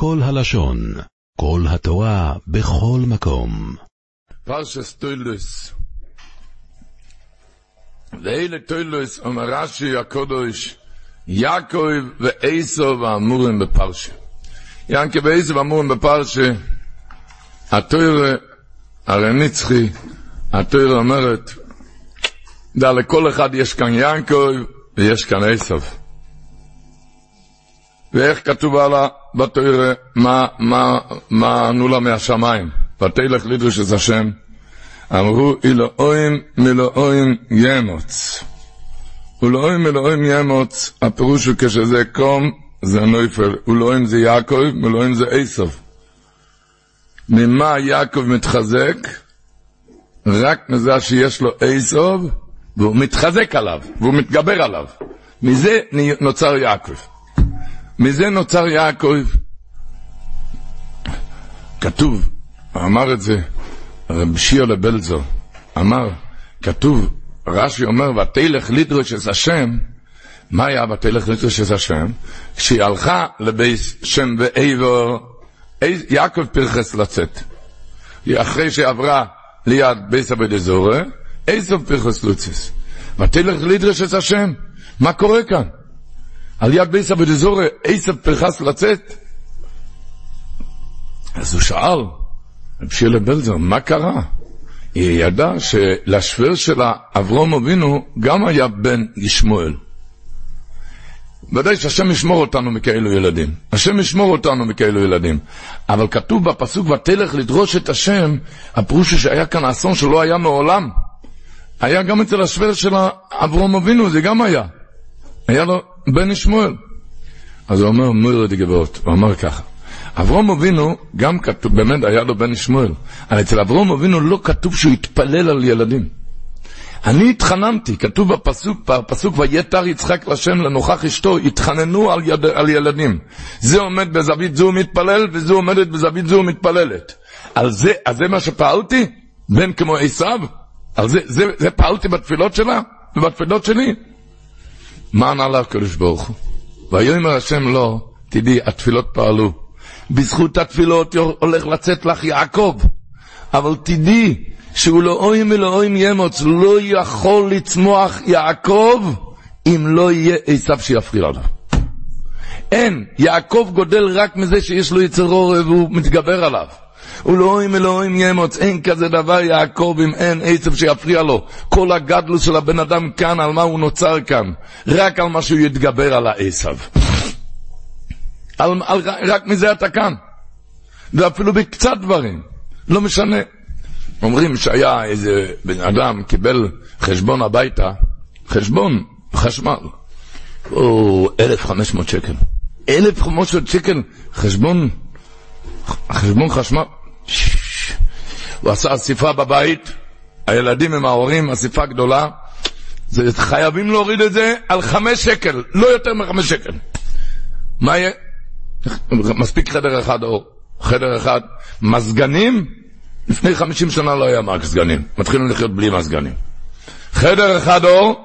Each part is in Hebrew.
כל הלשון, כל התורה, בכל מקום. פרשס טוילוס. ואלה טוילוס אומר רש"י הקודש, יעקב ועשו ואמורים בפרשה. יעקב ועשו ואמורים בפרשה, התוירה הרי נצחי, התוירה אומרת, דע לכל אחד יש כאן יעקב ויש כאן עשו. ואיך כתוב הלאה בתוירה, מה, מה, מה ענו לה מהשמיים? ותלך לדרוש את השם, אמרו אלוהים מלוהים ימוץ. ולאוים אלוהים ימוץ, הפירוש הוא כשזה קום, זה נויפל, ולאוים זה יעקב, מלוהים זה עשב. ממה יעקב מתחזק? רק מזה שיש לו עשב, והוא מתחזק עליו, והוא מתגבר עליו. מזה נוצר יעקב. מזה נוצר יעקב. כתוב, אמר את זה רב שיר לבלזו, אמר, כתוב, רש"י אומר, ותלך לדרוש את השם, מה היה ותלך לדרוש את השם? כשהיא הלכה לבייס שם ועבר, יעקב פרחס לצאת. אחרי שעברה ליד בייס אבדזורה, איזו פרחס לוצס. ותלך לדרוש את השם. מה קורה כאן? על יד בייס אבדזורה, איזו פרחס לצאת? אז הוא שאל, רב שילה בלזר, מה קרה? היא ידעה שלשוור שלה, אברום אבינו, גם היה בן ישמואל. ודאי שהשם ישמור אותנו מכאלו ילדים. השם ישמור אותנו מכאלו ילדים. אבל כתוב בפסוק, ותלך לדרוש את השם, הפירוש שהיה כאן אסון שלא היה מעולם. היה גם אצל השוור של אברום אבינו, זה גם היה. היה לו בן ישמואל. אז הוא אומר, מוירו דגבות, הוא אמר ככה. אברום אבינו, גם כתוב, באמת היה לו בן שמואל, אבל אצל אברום אבינו לא כתוב שהוא התפלל על ילדים. אני התחננתי, כתוב בפסוק, בפסוק ויתר יצחק לשם לנוכח אשתו, התחננו על, יד, על ילדים. זה עומד בזווית זו מתפלל, וזו עומדת בזווית זו מתפללת. על זה, אז זה מה שפעלתי? בן כמו עשיו? על זה, זה, זה פעלתי בתפילות שלה? ובתפילות שלי? מה ענה לה הקדוש ברוך הוא? ויאמר השם לא, תדעי, התפילות פעלו. בזכות התפילות הולך לצאת לך יעקב. אבל תדעי שהוא לאוים אלוהים ימוץ, לא יכול לצמוח יעקב אם לא יהיה עשיו שיפריע עליו. אין, יעקב גודל רק מזה שיש לו יצר עורב והוא מתגבר עליו. ולאוים אלוהים ימוץ, אין כזה דבר יעקב אם אין עצב שיפריע לו. כל הגדלוס של הבן אדם כאן, על מה הוא נוצר כאן? רק על מה שהוא יתגבר על העשב. על, על, רק מזה אתה כאן. ואפילו בקצת דברים, לא משנה. אומרים שהיה איזה בן אדם קיבל חשבון הביתה, חשבון חשמל, או 1,500 שקל. 1,500 שקל חשבון, חשבון חשמל. הוא עשה אסיפה בבית, הילדים עם ההורים, אסיפה גדולה, זה, חייבים להוריד את זה על חמש שקל, לא יותר מחמש שקל. מה יהיה? מספיק חדר אחד או חדר אחד. מזגנים, לפני חמישים שנה לא היה מזגנים. מתחילים לחיות בלי מזגנים. חדר אחד אור,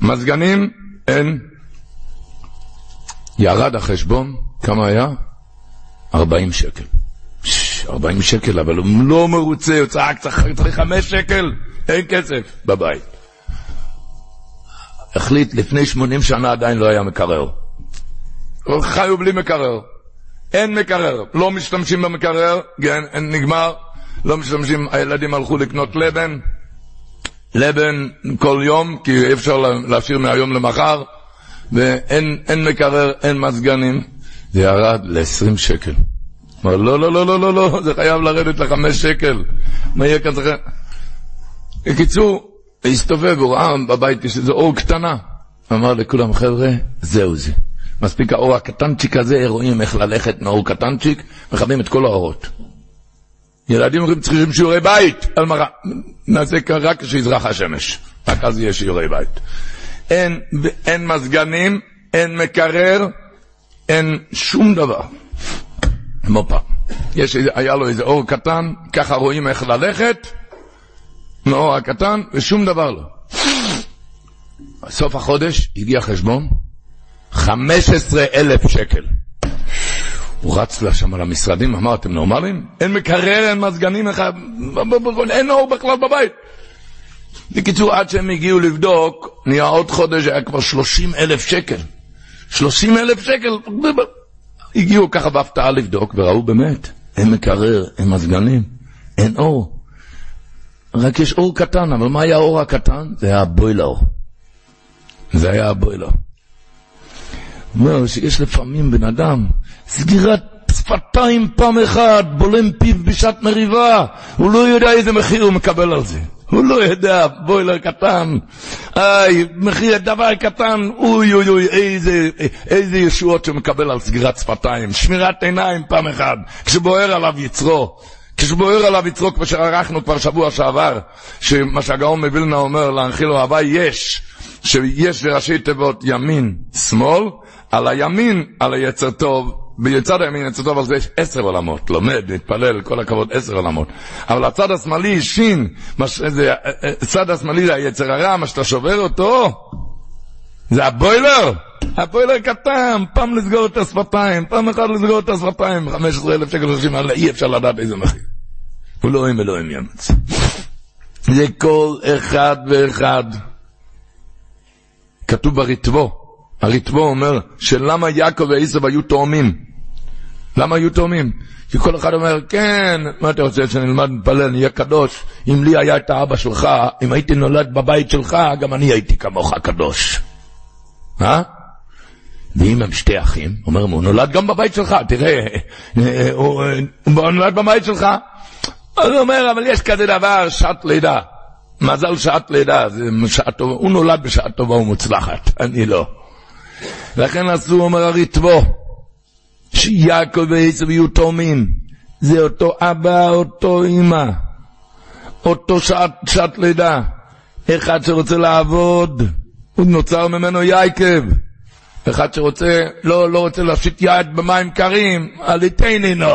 מזגנים, אין. ירד החשבון, כמה היה? ארבעים שקל. ארבעים שקל, אבל הוא לא מרוצה, הוא צעק, צריך חמש שקל, אין כסף בבית. החליט, לפני שמונים שנה עדיין לא היה מקרר. חיו בלי מקרר. אין מקרר, לא משתמשים במקרר, כן, נגמר, לא משתמשים, הילדים הלכו לקנות לבן, לבן כל יום, כי אי אפשר להשאיר מהיום למחר, ואין מקרר, אין מזגנים, זה ירד ל-20 שקל. אמר, לא, לא, לא, לא, לא, לא, זה חייב לרדת לחמש שקל. מה יהיה כזה? בקיצור, הסתובב, הוא ראה בבית, יש איזו אור קטנה. אמר לכולם, חבר'ה, זהו זה. מספיק האור הקטנצ'יק הזה, רואים איך ללכת מאור קטנצ'יק, מכבים את כל האורות. ילדים אומרים צריכים שיעורי בית, על מה, נעשה רק כשיזרח השמש, רק אז יהיה שיעורי בית. אין, אין מזגנים, אין מקרר, אין שום דבר. כמו פעם. יש, היה לו איזה אור קטן, ככה רואים איך ללכת, מאור הקטן, ושום דבר לא. סוף החודש הגיע חשבון, 15 אלף שקל. הוא רץ לשם למשרדים, אמר, אתם נורמלים? אין מקרר, אין מזגנים, אין אור בכלל בבית. בקיצור, עד שהם הגיעו לבדוק, נהיה עוד חודש, היה כבר 30 אלף שקל. 30 אלף שקל. הגיעו ככה בהפתעה לבדוק, וראו באמת, אין מקרר, אין מזגנים, אין אור. רק יש אור קטן, אבל מה היה האור הקטן? זה היה הבוילר. זה היה הבוילר. אומר שיש לפעמים בן אדם, סגירת שפתיים פעם אחת, בולם פיו בשעת מריבה, הוא לא יודע איזה מחיר הוא מקבל על זה. הוא לא יודע, בוילר קטן, איי, מחיר דבר קטן, אוי אוי אוי, איזה, איזה ישועות שהוא מקבל על סגירת שפתיים, שמירת עיניים פעם אחת, כשבוער עליו יצרו. כשבוער עליו יצרו, כמו שערכנו כבר שבוע שעבר, שמה שהגאון מווילנה אומר להנחיל אוהבה יש, שיש בראשי תיבות ימין, שמאל, על הימין, על היצר טוב, בצד הימין יצר טוב, על יש עשר עולמות, לומד, מתפלל, כל הכבוד, עשר עולמות. אבל הצד השמאלי, שין, מש, זה, אה, אה, הצד השמאלי זה היצר הרע, מה שאתה שובר אותו, זה הבוילר. הבוילר קטן, פעם לסגור את השפתיים, פעם אחת לסגור את השפתיים, 15 אלף שקל חושבים עליה, אי אפשר לדעת איזה מחיר. הוא לא אלוהים אלוהים יאמץ. זה כל אחד ואחד. כתוב ברטבו, הרטבו אומר שלמה יעקב ועשב היו תאומים. למה היו תאומים? כי כל אחד אומר, כן, מה אתה רוצה שנלמד להתפלל, נהיה קדוש? אם לי היה את האבא שלך, אם הייתי נולד בבית שלך, גם אני הייתי כמוך קדוש. אה? ואם הם שתי אחים, אומר, הוא נולד גם בבית שלך, תראה, הוא נולד בבית שלך. אז הוא אומר, אבל יש כזה דבר, שעת לידה. מזל שעת לידה, טובה, הוא נולד בשעה טובה ומוצלחת, אני לא. לכן עשו, אומר הרטבו, שיעקב ועשב יהיו תאומים. זה אותו אבא, אותו אמא, אותו שעת, שעת לידה. אחד שרוצה לעבוד, הוא נוצר ממנו יעקב. אחד שרוצה, לא, לא רוצה להפשיט יד במים קרים, עליתני נו.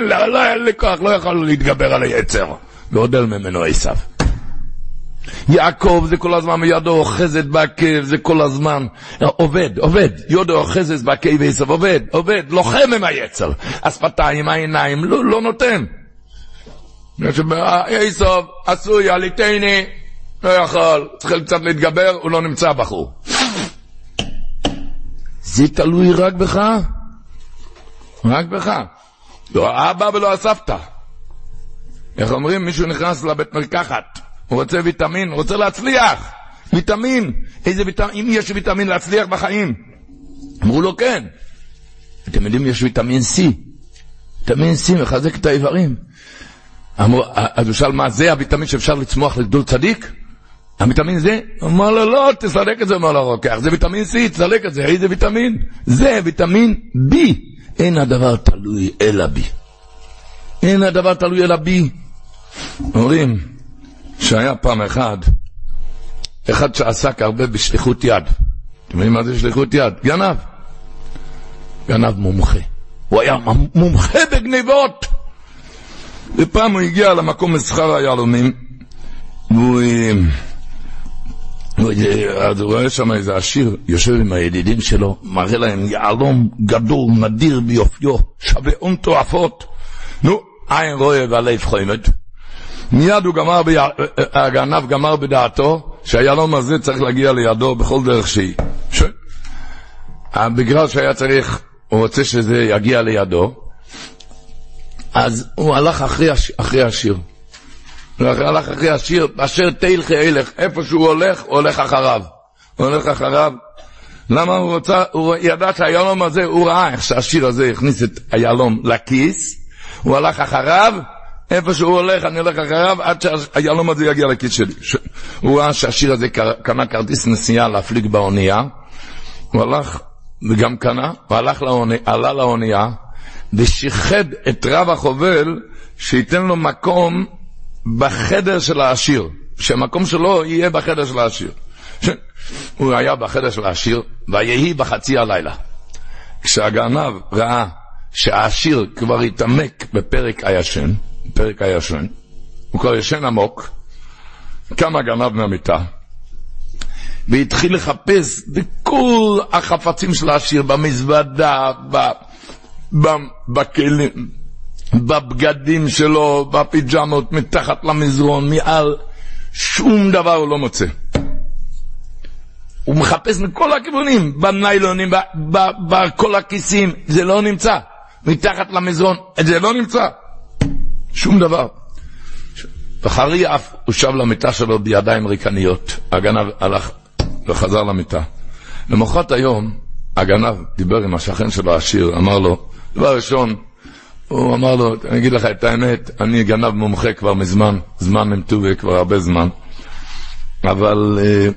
לא, לא, אין לי כוח, לא יכול להתגבר על היצר. גודל ממנו עשיו. יעקב זה כל הזמן ידו אוחזת בעקב, זה כל הזמן עובד, עובד, ידו אוחזת בעקב ועשב, עובד, עובד, לוחם עם היצר. השפתיים, העיניים, לא, לא נותן. עשב עשוי, עליתני, לא יכול, צריך קצת להתגבר, הוא לא נמצא בחור. זה תלוי רק בך? רק בך. לא האבא ולא הסבתא. איך אומרים? מישהו נכנס לבית מרקחת. הוא רוצה ויטמין, הוא רוצה להצליח. ויטמין. איזה ויטמין, אם יש ויטמין להצליח בחיים. אמרו לו כן. אתם יודעים, יש ויטמין C. ויטמין C מחזק את האיברים. אמרו, אז הוא שאל, מה זה הוויטמין שאפשר לצמוח לגדול צדיק? הוויטמין זה? אמר לו, לא, תסלק את זה, אמר לו הרוקח, זה ויטמין C, תסלק את זה, איזה ויטמין? זה ויטמין B. אין הדבר תלוי אלא בי. אין הדבר תלוי אלא בי. אומרים, שהיה פעם אחד, אחד שעסק הרבה בשליחות יד. אתם יודעים מה זה שליחות יד? גנב. גנב מומחה. הוא היה מומחה בגניבות. ופעם הוא הגיע למקום מסחר היהלומים, והוא... אז הוא רואה שם איזה עשיר, יושב עם הידידים שלו, מראה להם יהלום גדול, נדיר ביופיו, שווה הון תועפות. נו, עין רואה והלב חומד. מיד הוא גמר, ב... הגנב גמר בדעתו שהיהלום הזה צריך להגיע לידו בכל דרך שהיא. ש... בגלל שהיה צריך, הוא רוצה שזה יגיע לידו, אז הוא הלך אחרי, הש... אחרי השיר. הוא הלך אחרי השיר, אשר תלכי הילך, איפה שהוא הולך, הוא הולך אחריו. הוא הולך אחריו. למה הוא רוצה, הוא ידע שהיהלום הזה, הוא ראה איך שהשיר הזה הכניס את היהלום לכיס, הוא הלך אחריו, איפה שהוא הולך, אני הולך אחריו עד שהיהלום הזה יגיע לכיס שלי. ש... הוא ראה שהשיר הזה קנה כרטיס נסיעה להפליג באונייה, הוא הלך, וגם קנה, הוא הלך לאונייה, עלה לאונייה, ושיחד את רב החובל שייתן לו מקום בחדר של העשיר, שהמקום שלו יהיה בחדר של העשיר. ש... הוא היה בחדר של העשיר, ויהי בחצי הלילה. כשהגנב ראה שהעשיר כבר התעמק בפרק הישן, פרק הישן, הוא כבר ישן עמוק, קם הגנב מהמיטה, והתחיל לחפש בכל החפצים של העשיר, במזוודה, בכלים, בבגדים שלו, בפיג'מות, מתחת למזרון, מעל, שום דבר הוא לא מוצא. הוא מחפש מכל הכיוונים, בניילונים, בכל הכיסים, זה לא נמצא. מתחת למזרון, זה לא נמצא. שום דבר. וחרי אף הוא שב למיטה שלו בידיים ריקניות. הגנב הלך וחזר למיטה. למחרת היום, הגנב דיבר עם השכן שלו העשיר, אמר לו, דבר ראשון, הוא אמר לו, אני אגיד לך את האמת, אני גנב מומחה כבר מזמן, זמן ממטובי כבר הרבה זמן, אבל אה,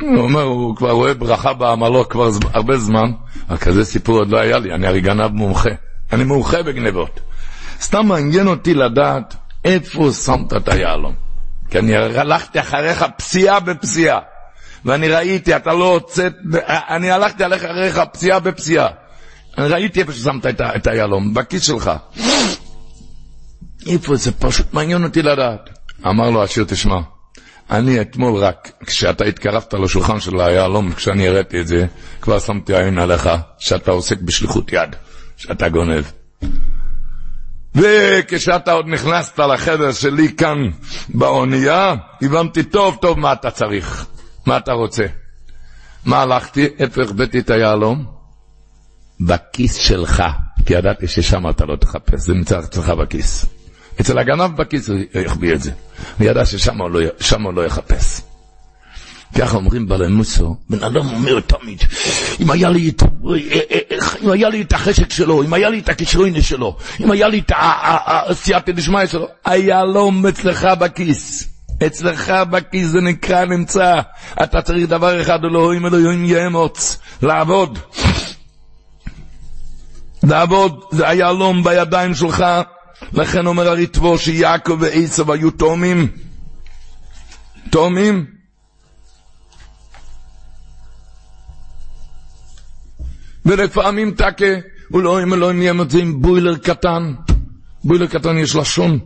הוא אומר, הוא כבר רואה ברכה בעמלו כבר הרבה זמן, אבל כזה סיפור עוד לא היה לי, אני הרי גנב מומחה, אני מומחה בגנבות. סתם מעניין אותי לדעת איפה שמת את היהלום. כי אני הלכתי אחריך פסיעה בפסיעה, ואני ראיתי, אתה לא הוצאת, אני הלכתי עליך אחריך פסיעה בפסיעה. אני ראיתי איפה ששמת את היהלום, בכיס שלך. איפה זה פשוט מעניין אותי לדעת. אמר לו השיר, תשמע, אני אתמול רק, כשאתה התקרבת לשולחן של היהלום, כשאני הראיתי את זה, כבר שמתי עין עליך, שאתה עוסק בשליחות יד, שאתה גונב. וכשאתה עוד נכנסת לחדר שלי כאן באונייה, הבנתי טוב טוב מה אתה צריך, מה אתה רוצה. מה הלכתי? איפה החבאתי את היהלום? בכיס שלך, כי ידעתי ששם אתה לא תחפש, זה נמצא אצלך בכיס. אצל הגנב בכיס הוא יחביא את זה, וידע ששם הוא לא, הוא לא יחפש. ככה אומרים בעלי מוסו, בן אדם אומר תמיד, אם היה לי את, אם היה לי את החשק שלו, אם היה לי את הכישרוני שלו, אם היה לי את הסייעתא דשמיא שלו, היה לו אצלך בכיס. אצלך בכיס זה נקרא נמצא. אתה צריך דבר אחד, אלוהים אלוהים יאמוץ, לעבוד. לעבוד, זה היהלום בידיים שלך. לכן אומר הריטבו שיעקב ועשב היו תאומים. תאומים. ולפעמים תקה, אלוהים אלוהים נהיה מוצא עם בוילר קטן. בוילר קטן יש לשון,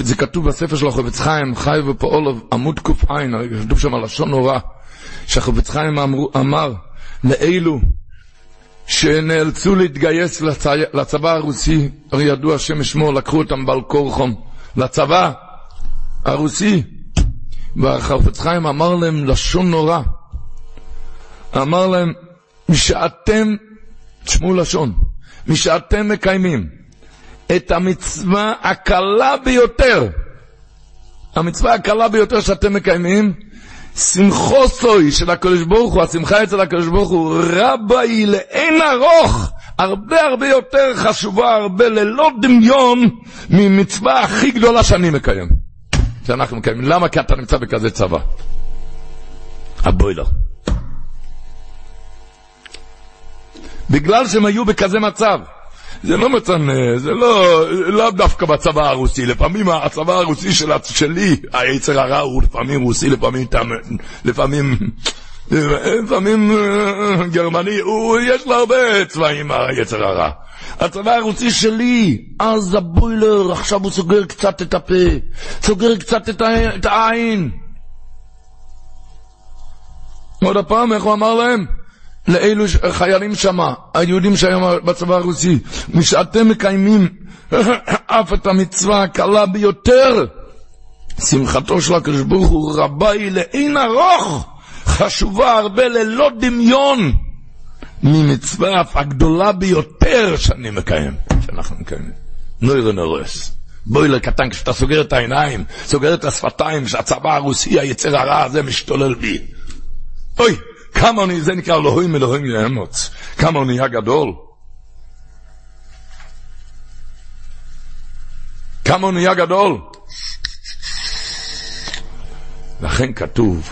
זה כתוב בספר של החפץ חיים, חי ופועל עמוד ק"ע, כתוב שם לשון נורא, שהחפץ חיים אמר, אמר לאלו שנאלצו להתגייס לצ... לצבא הרוסי, הרי ידוע השם שמו, לקחו אותם בעל כורחום, לצבא הרוסי, והחפץ חיים אמר להם לשון נורא, אמר להם, משאתם, תשמעו לשון, משאתם מקיימים את המצווה הקלה ביותר, המצווה הקלה ביותר שאתם מקיימים, שמחוסוי של הקדוש ברוך הוא, השמחה אצל הקדוש ברוך הוא, רבה היא לאין ארוך, הרבה הרבה יותר חשובה, הרבה ללא דמיון, ממצווה הכי גדולה שאני מקיים. שאנחנו מקיימים. למה? כי אתה נמצא בכזה צבא. הבוילר. בגלל שהם היו בכזה מצב. זה לא מצנע, זה לא, לא דווקא בצבא הרוסי, לפעמים הצבא הרוסי של, שלי, היצר הרע הוא לפעמים רוסי, לפעמים, לפעמים, לפעמים גרמני, הוא, יש לו הרבה צבעים, היצר הרע. הצבא הרוסי שלי, אז הבוילר, עכשיו הוא סוגר קצת את הפה, סוגר קצת את העין. עוד הפעם, איך הוא אמר להם? לאלו חיילים שמה, היהודים שהיום בצבא הרוסי, משאתם מקיימים אף את המצווה הקלה ביותר, שמחתו של הקדוש ברוך הוא רבה היא לאין ארוך, חשובה הרבה ללא דמיון, ממצווה אף הגדולה ביותר שאני מקיים, שאנחנו מקיימים. נוירו נורס. בוילר קטן, כשאתה סוגר את העיניים, סוגר את השפתיים, שהצבא הרוסי, היצר הרע הזה משתולל בי. אוי! כמה אני, זה נקרא אלוהים אלוהים יאמוץ, כמה הוא נהיה גדול. כמה הוא נהיה גדול. לכן כתוב,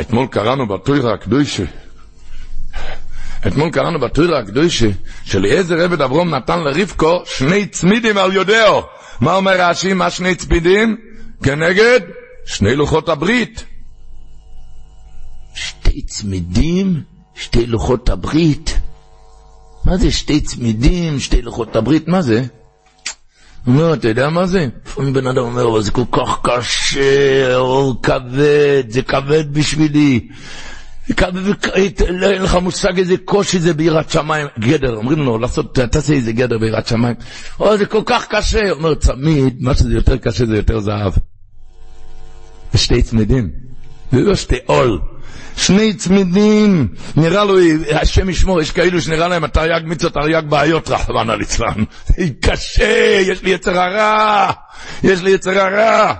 אתמול קראנו בתוירה הקדושה, אתמול קראנו בתוירה הקדושה, שאליעזר עבד אברום נתן לרבקו שני צמידים על יודעו. מה אומר רש"י? מה שני צמידים? כנגד שני לוחות הברית. צמידים, שתי לוחות הברית. מה זה שתי צמידים, שתי לוחות הברית? מה זה? הוא אומר, אתה יודע מה זה? לפעמים בן אדם אומר, אבל זה כל כך קשה, אור כבד, זה כבד בשבילי. אין לך מושג איזה קושי זה ביראת שמיים, גדר, אומרים לו לעשות, תעשה איזה גדר ביראת שמיים, או זה כל כך קשה, אומר צמיד, מה שזה יותר קשה זה יותר זהב. זה שתי צמידים, זה לא שתי עול. שני צמידים, נראה לו, השם ישמור, יש כאלו שנראה להם התרי"ג מצוות תרי"ג בעיות, רחמנא ליצלן. קשה, יש לי יצר הרע, יש לי יצר הרע.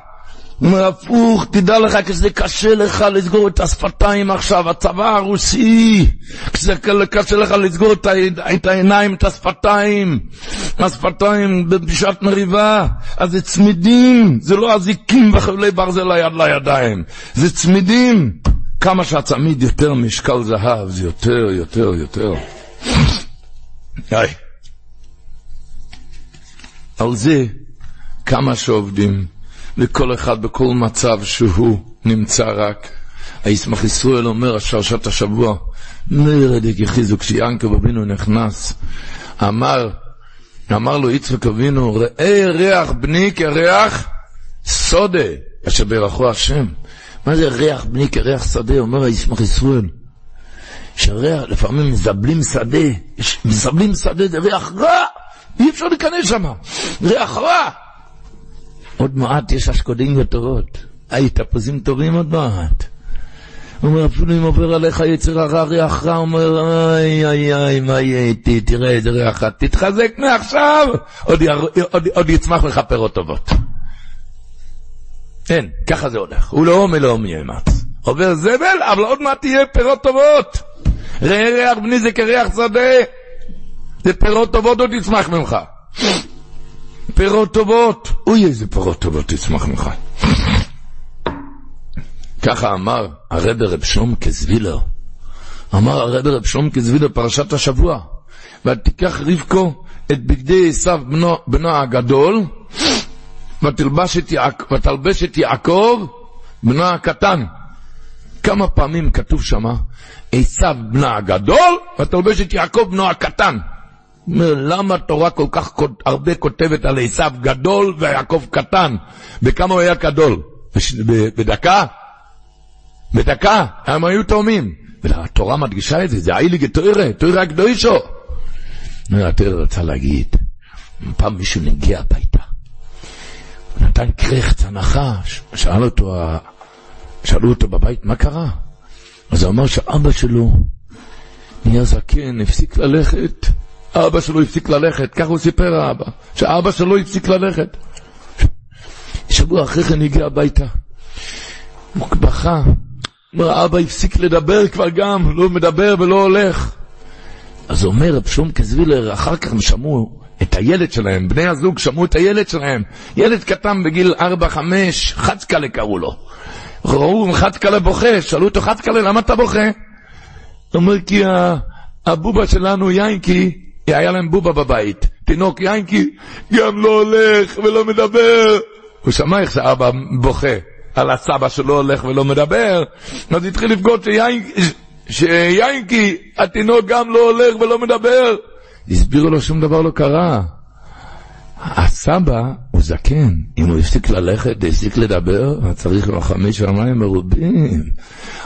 אומר, הפוך, תדע לך, כשזה קשה לך לסגור את השפתיים עכשיו, הצבא הרוסי, כשזה קשה לך לסגור את העיניים, את השפתיים, השפתיים בשעת מריבה, אז זה צמידים, זה לא אזיקים וחבלי ברזל ליד לידיים, זה צמידים. כמה שהצמיד יותר משקל זהב, זה יותר, יותר, יותר. היי. על זה כמה שעובדים. לכל אחד בכל מצב שהוא נמצא רק. הישמח ישראל אומר, השרשת השבוע, נרד יחיזו, כשיענקב אבינו נכנס, אמר, אמר לו יצחק אבינו, ראה ריח בני כריח סודה, אשר ברכו השם. מה זה ריח בני כריח שדה? אומר הישמח ישראל. שריח, לפעמים מזבלים שדה, מזבלים שדה זה ריח רע, אי אפשר להיכנס שם, ריח רע. עוד מעט יש אשקודים וטובות. היי, תפוזים טובים עוד מעט. הוא אומר, אפילו אם עובר עליך יצר הרע ריח רע, הוא אומר, איי, איי, איי, מה יהיה איתי, תראה איזה ריח רע, תתחזק מעכשיו, עוד, עוד, עוד יצמח לך פירות טובות. אין, ככה זה הולך. הוא לא מלאום יאמץ. עובר זבל, אבל עוד מעט תהיה פירות טובות. ראה ריח בני זה כריח שדה. זה פירות טובות עוד יצמח ממך. פירות טובות. אוי, איזה פירות טובות תצמח ממך. ככה אמר הרב רב שלום כזבילר. אמר הרב רב שלום כזבילר פרשת השבוע. ותיקח רבקו את בגדי עשיו בנו, בנו הגדול, ותלבש את, יעק, ותלבש את יעקב בנו הקטן. כמה פעמים כתוב שמה, עשיו בנה הגדול, ותלבש את יעקב בנו הקטן. למה התורה כל כך הרבה כותבת על עשיו גדול ויעקב קטן? בכמה הוא היה גדול? בדקה? בדקה, הם היו תאומים. והתורה מדגישה את זה, זה אייליגה תוירה, תוירה הקדושו. התוירה רצה להגיד, פעם מישהו נגיע הביתה, נתן קרחץ הנחה, שאל אותו, שאלו אותו בבית, מה קרה? אז הוא אמר שאבא שלו נהיה זקן, הפסיק ללכת. אבא שלו הפסיק ללכת, ככה הוא סיפר האבא, שאבא שלו הפסיק ללכת. שבוע אחרי כן הגיע הביתה, הוא בכה, אומר, אבא הפסיק לדבר כבר גם, לא מדבר ולא הולך. אז אומר רב שום קזווילר, אחר כך הם שמעו את הילד שלהם, בני הזוג שמעו את הילד שלהם, ילד קטן בגיל 4-5, חצקלה קראו לו. ראו חצקלה בוכה, שאלו אותו חצקלה, למה אתה בוכה? הוא אומר, כי הבובה שלנו, יינקי, היה להם בובה בבית, תינוק יינקי, גם לא הולך ולא מדבר. הוא שמע איך שאבא בוכה על הסבא שלא הולך ולא מדבר, אז התחיל שיינקי, שיינקי, התינוק גם לא הולך ולא מדבר. הסבירו לו שום דבר לא קרה. הסבא הוא זקן, אם הוא הפסיק ללכת, הפסיק לדבר, צריך חמש שמיים מרובים.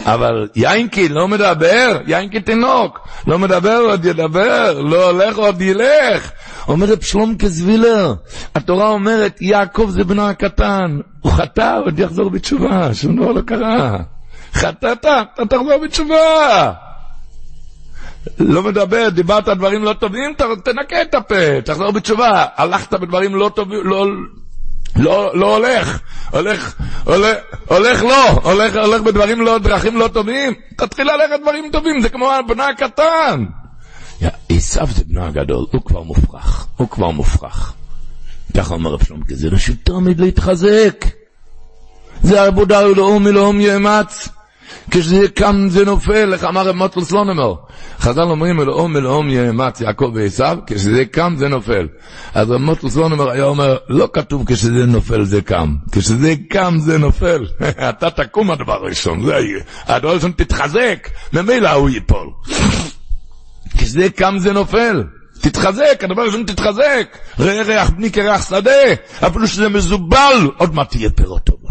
אבל יינקי לא מדבר, יינקי תינוק, לא מדבר עוד ידבר, לא הולך עוד ילך. אומר רב שלום כזבילר, התורה אומרת, יעקב זה בנו הקטן, הוא חטא, עוד יחזור בתשובה, שום דבר לא קרה. חטאת, אתה תחזור בתשובה. לא מדבר, דיברת דברים לא טובים, תנקה את הפה, תחזור בתשובה. הלכת בדברים לא טובים, לא, לא, לא הולך, הולך, הולך, הולך לא, הולך, הולך בדברים לא, דרכים לא טובים, תתחיל ללכת דברים טובים, זה כמו הבנה הקטן. עשיו זה בנו הגדול, הוא כבר מופרך, הוא כבר מופרך. ככה אומר רב שלום לא שתמיד להתחזק. זה עבודה ולאום מלאום יאמץ. כשזה קם זה נופל, איך אמר רב מוטל סלונמר. חז"ל אומרים אלאום אלאום יאמץ יעקב ועשיו, כשזה קם זה נופל. אז רב מוטל סלונמר היה אומר, לא כתוב כשזה נופל זה קם, כשזה קם זה נופל. אתה תקום הדבר הראשון, זה יהיה. הדבר הראשון תתחזק, ממילא הוא ייפול. כשזה קם זה נופל. תתחזק, הדבר הראשון תתחזק. ראה ריח בני כריח שדה, אפילו שזה מזובל, עוד מעט תהיה פירות טובות.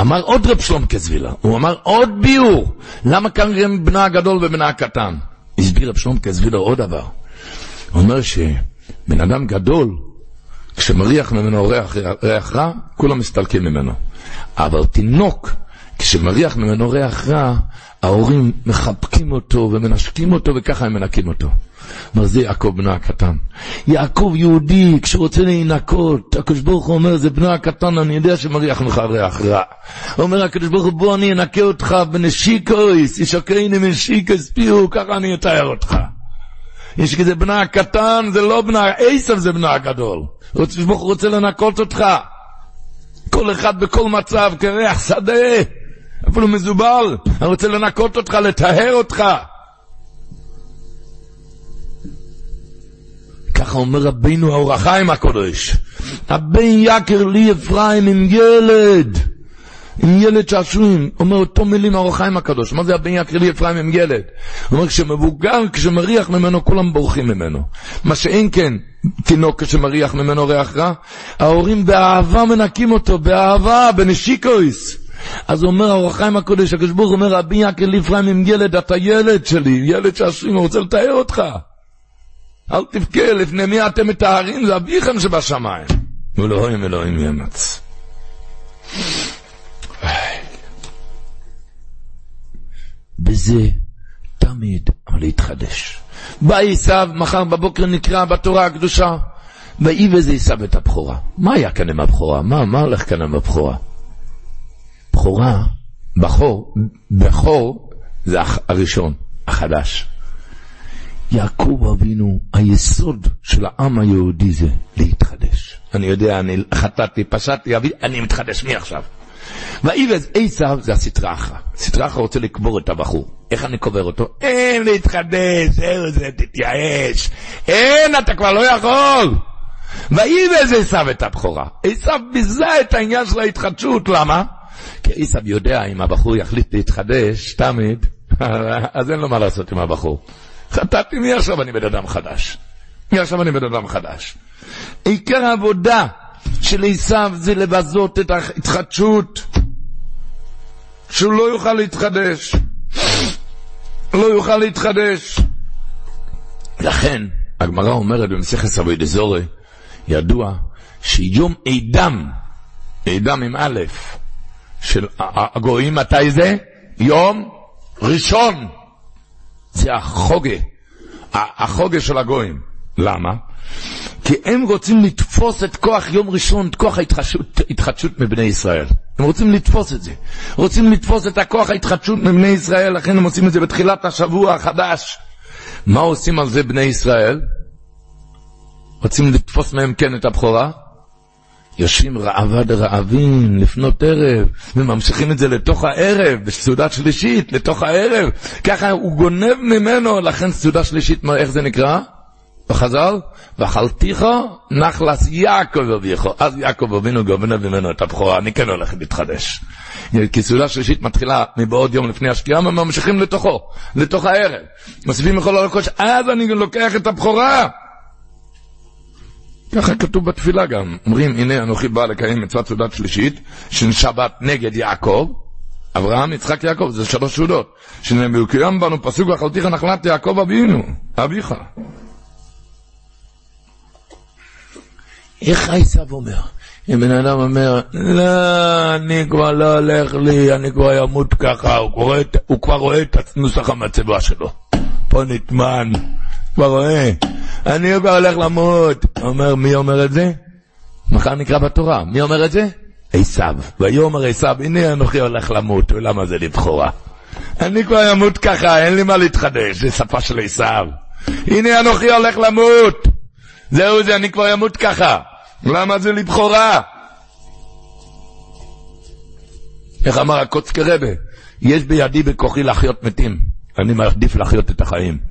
אמר עוד רב שלום כזבילה, הוא אמר עוד ביור, למה כאן בנה הגדול ובנה הקטן? הסביר רב שלום כזבילה עוד דבר. הוא אומר שבן אדם גדול, כשמריח ממנו ריח, ריח רע, כולם מסתלקים ממנו. אבל תינוק, כשמריח ממנו ריח רע, ההורים מחבקים אותו ומנשקים אותו וככה הם מנקים אותו. אומר זה יעקב בנו הקטן. יעקב יהודי, כשרוצה להינקות, הקדוש ברוך הוא אומר, זה בנו הקטן, אני יודע שמריח ממך ריח רע. אומר הקדוש ברוך הוא, בוא אני אנקה אותך בנשיקויס, ישקרני מנשיקויס פיהו, ככה אני אתאר אותך. יש כזה בנה הקטן, זה לא בנה, עשב זה בנה הגדול. הוא רוצה לנקות אותך. כל אחד בכל מצב, כריח שדה, אפילו מזובל, אני רוצה לנקות אותך, לטהר אותך. ככה אומר רבינו האור החיים הקודש. הבן יקר לי אפרים עם ילד. עם ילד שעשועים, אומר אותו מילים האור החיים הקדוש, מה זה הבן יקר לי אפרים עם ילד? הוא אומר כשמבוגר, כשמריח ממנו, כולם בורחים ממנו. מה שאין כן, תינוק כשמריח ממנו ריח רע, ההורים באהבה מנקים אותו, באהבה, בנשיקויס. אז אומר האור הקודש, הקדוש ברוך אומר, הבן יקר לי אפרים עם ילד, אתה ילד שלי, ילד שעשועים, הוא רוצה לתאר אותך. אל תבכה, לפני מי אתם מטהרים? זה אביכם שבשמיים. ואלוהים אלוהים ימץ. בזה תמיד להתחדש. בא עשיו, מחר בבוקר נקרא בתורה הקדושה, ויהי וזה עשיו את הבכורה. מה היה כאן עם הבכורה? מה, מה הולך כאן עם הבכורה? בכורה, בכור, בכור זה הראשון, החדש. יעקב אבינו, היסוד של העם היהודי זה להתחדש. אני יודע, אני חטאתי, פשעתי, אני מתחדש מעכשיו. ואיבז עשיו זה. סטרה אחרא רוצה לקבור את הבחור. איך אני קובר אותו? אין להתחדש, זהו זה, תתייאש. אין, אתה כבר לא יכול. ואיבז עשיו את הבכורה. עשיו ביזה את העניין של ההתחדשות, למה? כי עשיו יודע אם הבחור יחליט להתחדש, תמיד, אז אין לו מה לעשות עם הבחור. חטאתי, מי עכשיו אני בן אדם חדש? מי עכשיו אני בן אדם חדש? עיקר העבודה של עשיו זה לבזות את ההתחדשות, שהוא לא יוכל להתחדש. לא יוכל להתחדש. לכן, הגמרא אומרת במסכת סבוי דזורי, ידוע שיום עידם, עידם עם א', של הגויים, מתי זה? יום ראשון. זה החוגה, החוגה של הגויים. למה? כי הם רוצים לתפוס את כוח יום ראשון, את כוח ההתחדשות, התחדשות מבני ישראל. הם רוצים לתפוס את זה. רוצים לתפוס את הכוח ההתחדשות מבני ישראל, לכן הם עושים את זה בתחילת השבוע החדש. מה עושים על זה בני ישראל? רוצים לתפוס מהם כן את הבכורה? יושבים רעבה דרעבים לפנות ערב, וממשיכים את זה לתוך הערב, בסעודה שלישית, לתוך הערב. ככה הוא גונב ממנו, לכן סעודה שלישית, איך זה נקרא? בחז"ל, ואכלתיך נחלס יעקב אביך. אז יעקב אבינו גונב ממנו את הבכורה, אני כן הולך להתחדש. כי סעודה שלישית מתחילה מבעוד יום לפני השקיעה, וממשיכים לתוכו, לתוך הערב. מוסיפים מכל הלקוש, אז אני לוקח את הבכורה. ככה כתוב בתפילה גם, אומרים הנה אנוכי בא לקיים מצוות סעודת שלישית, של שבת נגד יעקב, אברהם, יצחק, יעקב, זה שלוש סעודות, שנקוים בנו פסוק ואכלתיך נחלת יעקב אבינו, אביך. איך עשיו אומר? אם בן אדם אומר, לא, אני כבר לא הולך לי, אני כבר אמות ככה, הוא כבר רואה את נוסח המצבה שלו. פה נטמן, כבר רואה. אני כבר הולך למות. אומר, מי אומר את זה? מחר נקרא בתורה. מי אומר את זה? עשיו. ויאמר עשיו, הנה אנוכי הולך למות, ולמה זה לבכורה? אני כבר אמות ככה, אין לי מה להתחדש, זה שפה של עשיו. הנה אנוכי הולך למות. זהו זה, אני כבר אמות ככה. למה זה לבכורה? איך אמר הקוצקי רבה? יש בידי בכוחי להחיות מתים. אני מעדיף להחיות את החיים.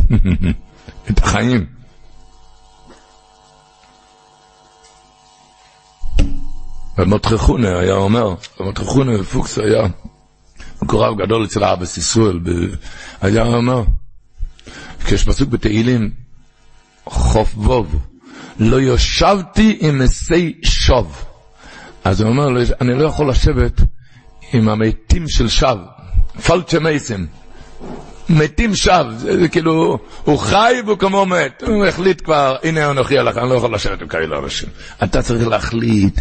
את החיים. ומוטרחונה היה אומר, ומוטרחונה פוקס היה מקורב גדול אצל האבא סיסואל, היה אומר, כשיש פסוק בתהילים, חוף ווב, לא יושבתי עם מסי שוב. אז הוא אומר, אני לא יכול לשבת עם המתים של שווא, פלצ'ה מייסם. מתים שווא, זה, זה כאילו, הוא חי והוא כמו מת. הוא החליט כבר, הנה אנוכי הלך, אני לא יכול לשבת עם כאלה אנשים. אתה צריך להחליט,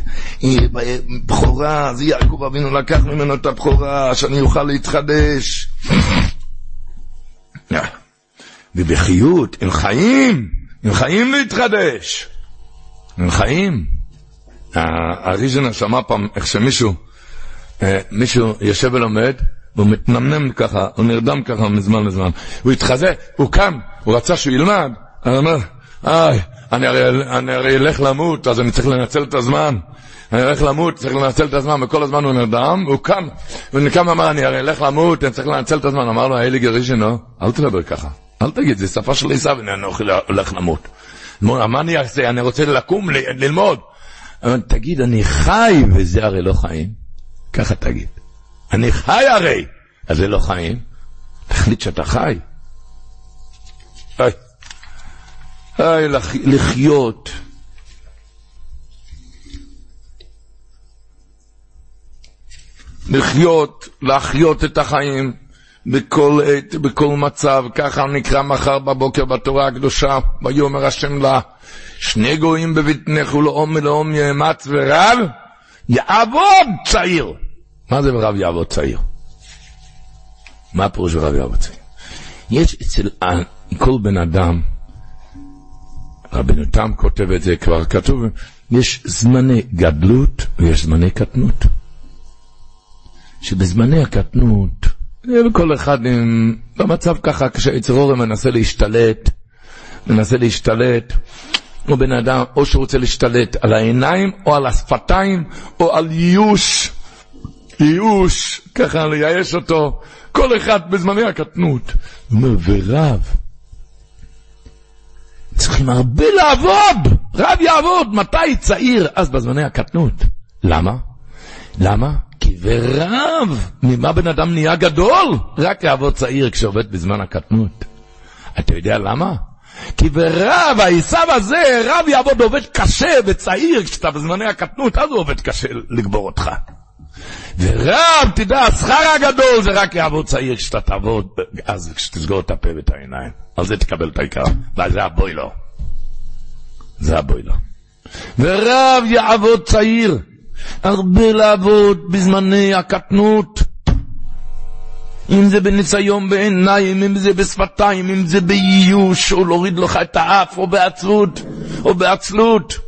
בכורה, זה יעקב אבינו לקח ממנו את הבכורה, שאני אוכל להתחדש. ובחיות, הם חיים, הם חיים להתחדש. הם חיים. הריז'נר שמע פעם איך שמישהו, אה, מישהו יושב ולומד, והוא מתנמנם ככה, הוא נרדם ככה מזמן לזמן. הוא התחזה, הוא קם, הוא רצה שהוא ילמד, אני אומר, איי, אני הרי, אני הרי אלך למות, אז אני צריך לנצל את הזמן. אני הולך למות, צריך לנצל את הזמן, וכל הזמן הוא נרדם, הוא קם, הוא קם ואמר, אני הרי אלך למות, אני צריך לנצל את הזמן. אמר לו, האלי גרישנו, אל תדבר ככה, אל תגיד, זה שפה של עשיו, אני הולך למות. מה אני אעשה? אני רוצה לקום, ללמוד. תגיד, אני חי, וזה הרי לא חיים. ככה תגיד. אני חי הרי, אז זה לא חיים. תחליט שאתה חי. היי, לחיות. לחיות, להחיות את החיים בכל עת, בכל מצב, ככה נקרא מחר בבוקר בתורה הקדושה, ויאמר השם לה, שני גויים בבטנך ולאום ולאום יאמץ ורב, יעבוד צעיר. מה זה רב יעבוד צעיר? מה הפירוש רב יעבוד צעיר? יש אצל כל בן אדם, רבנו תם כותב את זה, כבר כתוב, יש זמני גדלות ויש זמני קטנות. שבזמני הקטנות, כל אחד עם, במצב ככה, כשהיצרור מנסה להשתלט, מנסה להשתלט, הוא בן אדם, או שהוא רוצה להשתלט על העיניים, או על השפתיים, או על ייאוש, ייאוש, ככה לייאש אותו, כל אחד בזמני הקטנות. הוא אומר, ורב, צריכים הרבה לעבוד, רב יעבוד, מתי צעיר? אז בזמני הקטנות. למה? למה? כי ורב, ממה בן אדם נהיה גדול? רק יעבוד צעיר כשעובד בזמן הקטנות. אתה יודע למה? כי ורב, העשיו הזה, רב יעבוד עובד קשה וצעיר, כשאתה בזמני הקטנות, אז הוא עובד קשה לגבור אותך. ורב, תדע, השכר הגדול זה רק יעבוד צעיר כשאתה תעבוד, אז כשתסגור את הפה ואת העיניים. על זה תקבל את העיקר, וזה הבוי לו. זה הבוי לו. ורב יעבוד צעיר, הרבה לעבוד בזמני הקטנות. אם זה בניסיון בעיניים, אם זה בשפתיים, אם זה באיוש, או להוריד לך את האף, או בעצלות, או בעצלות.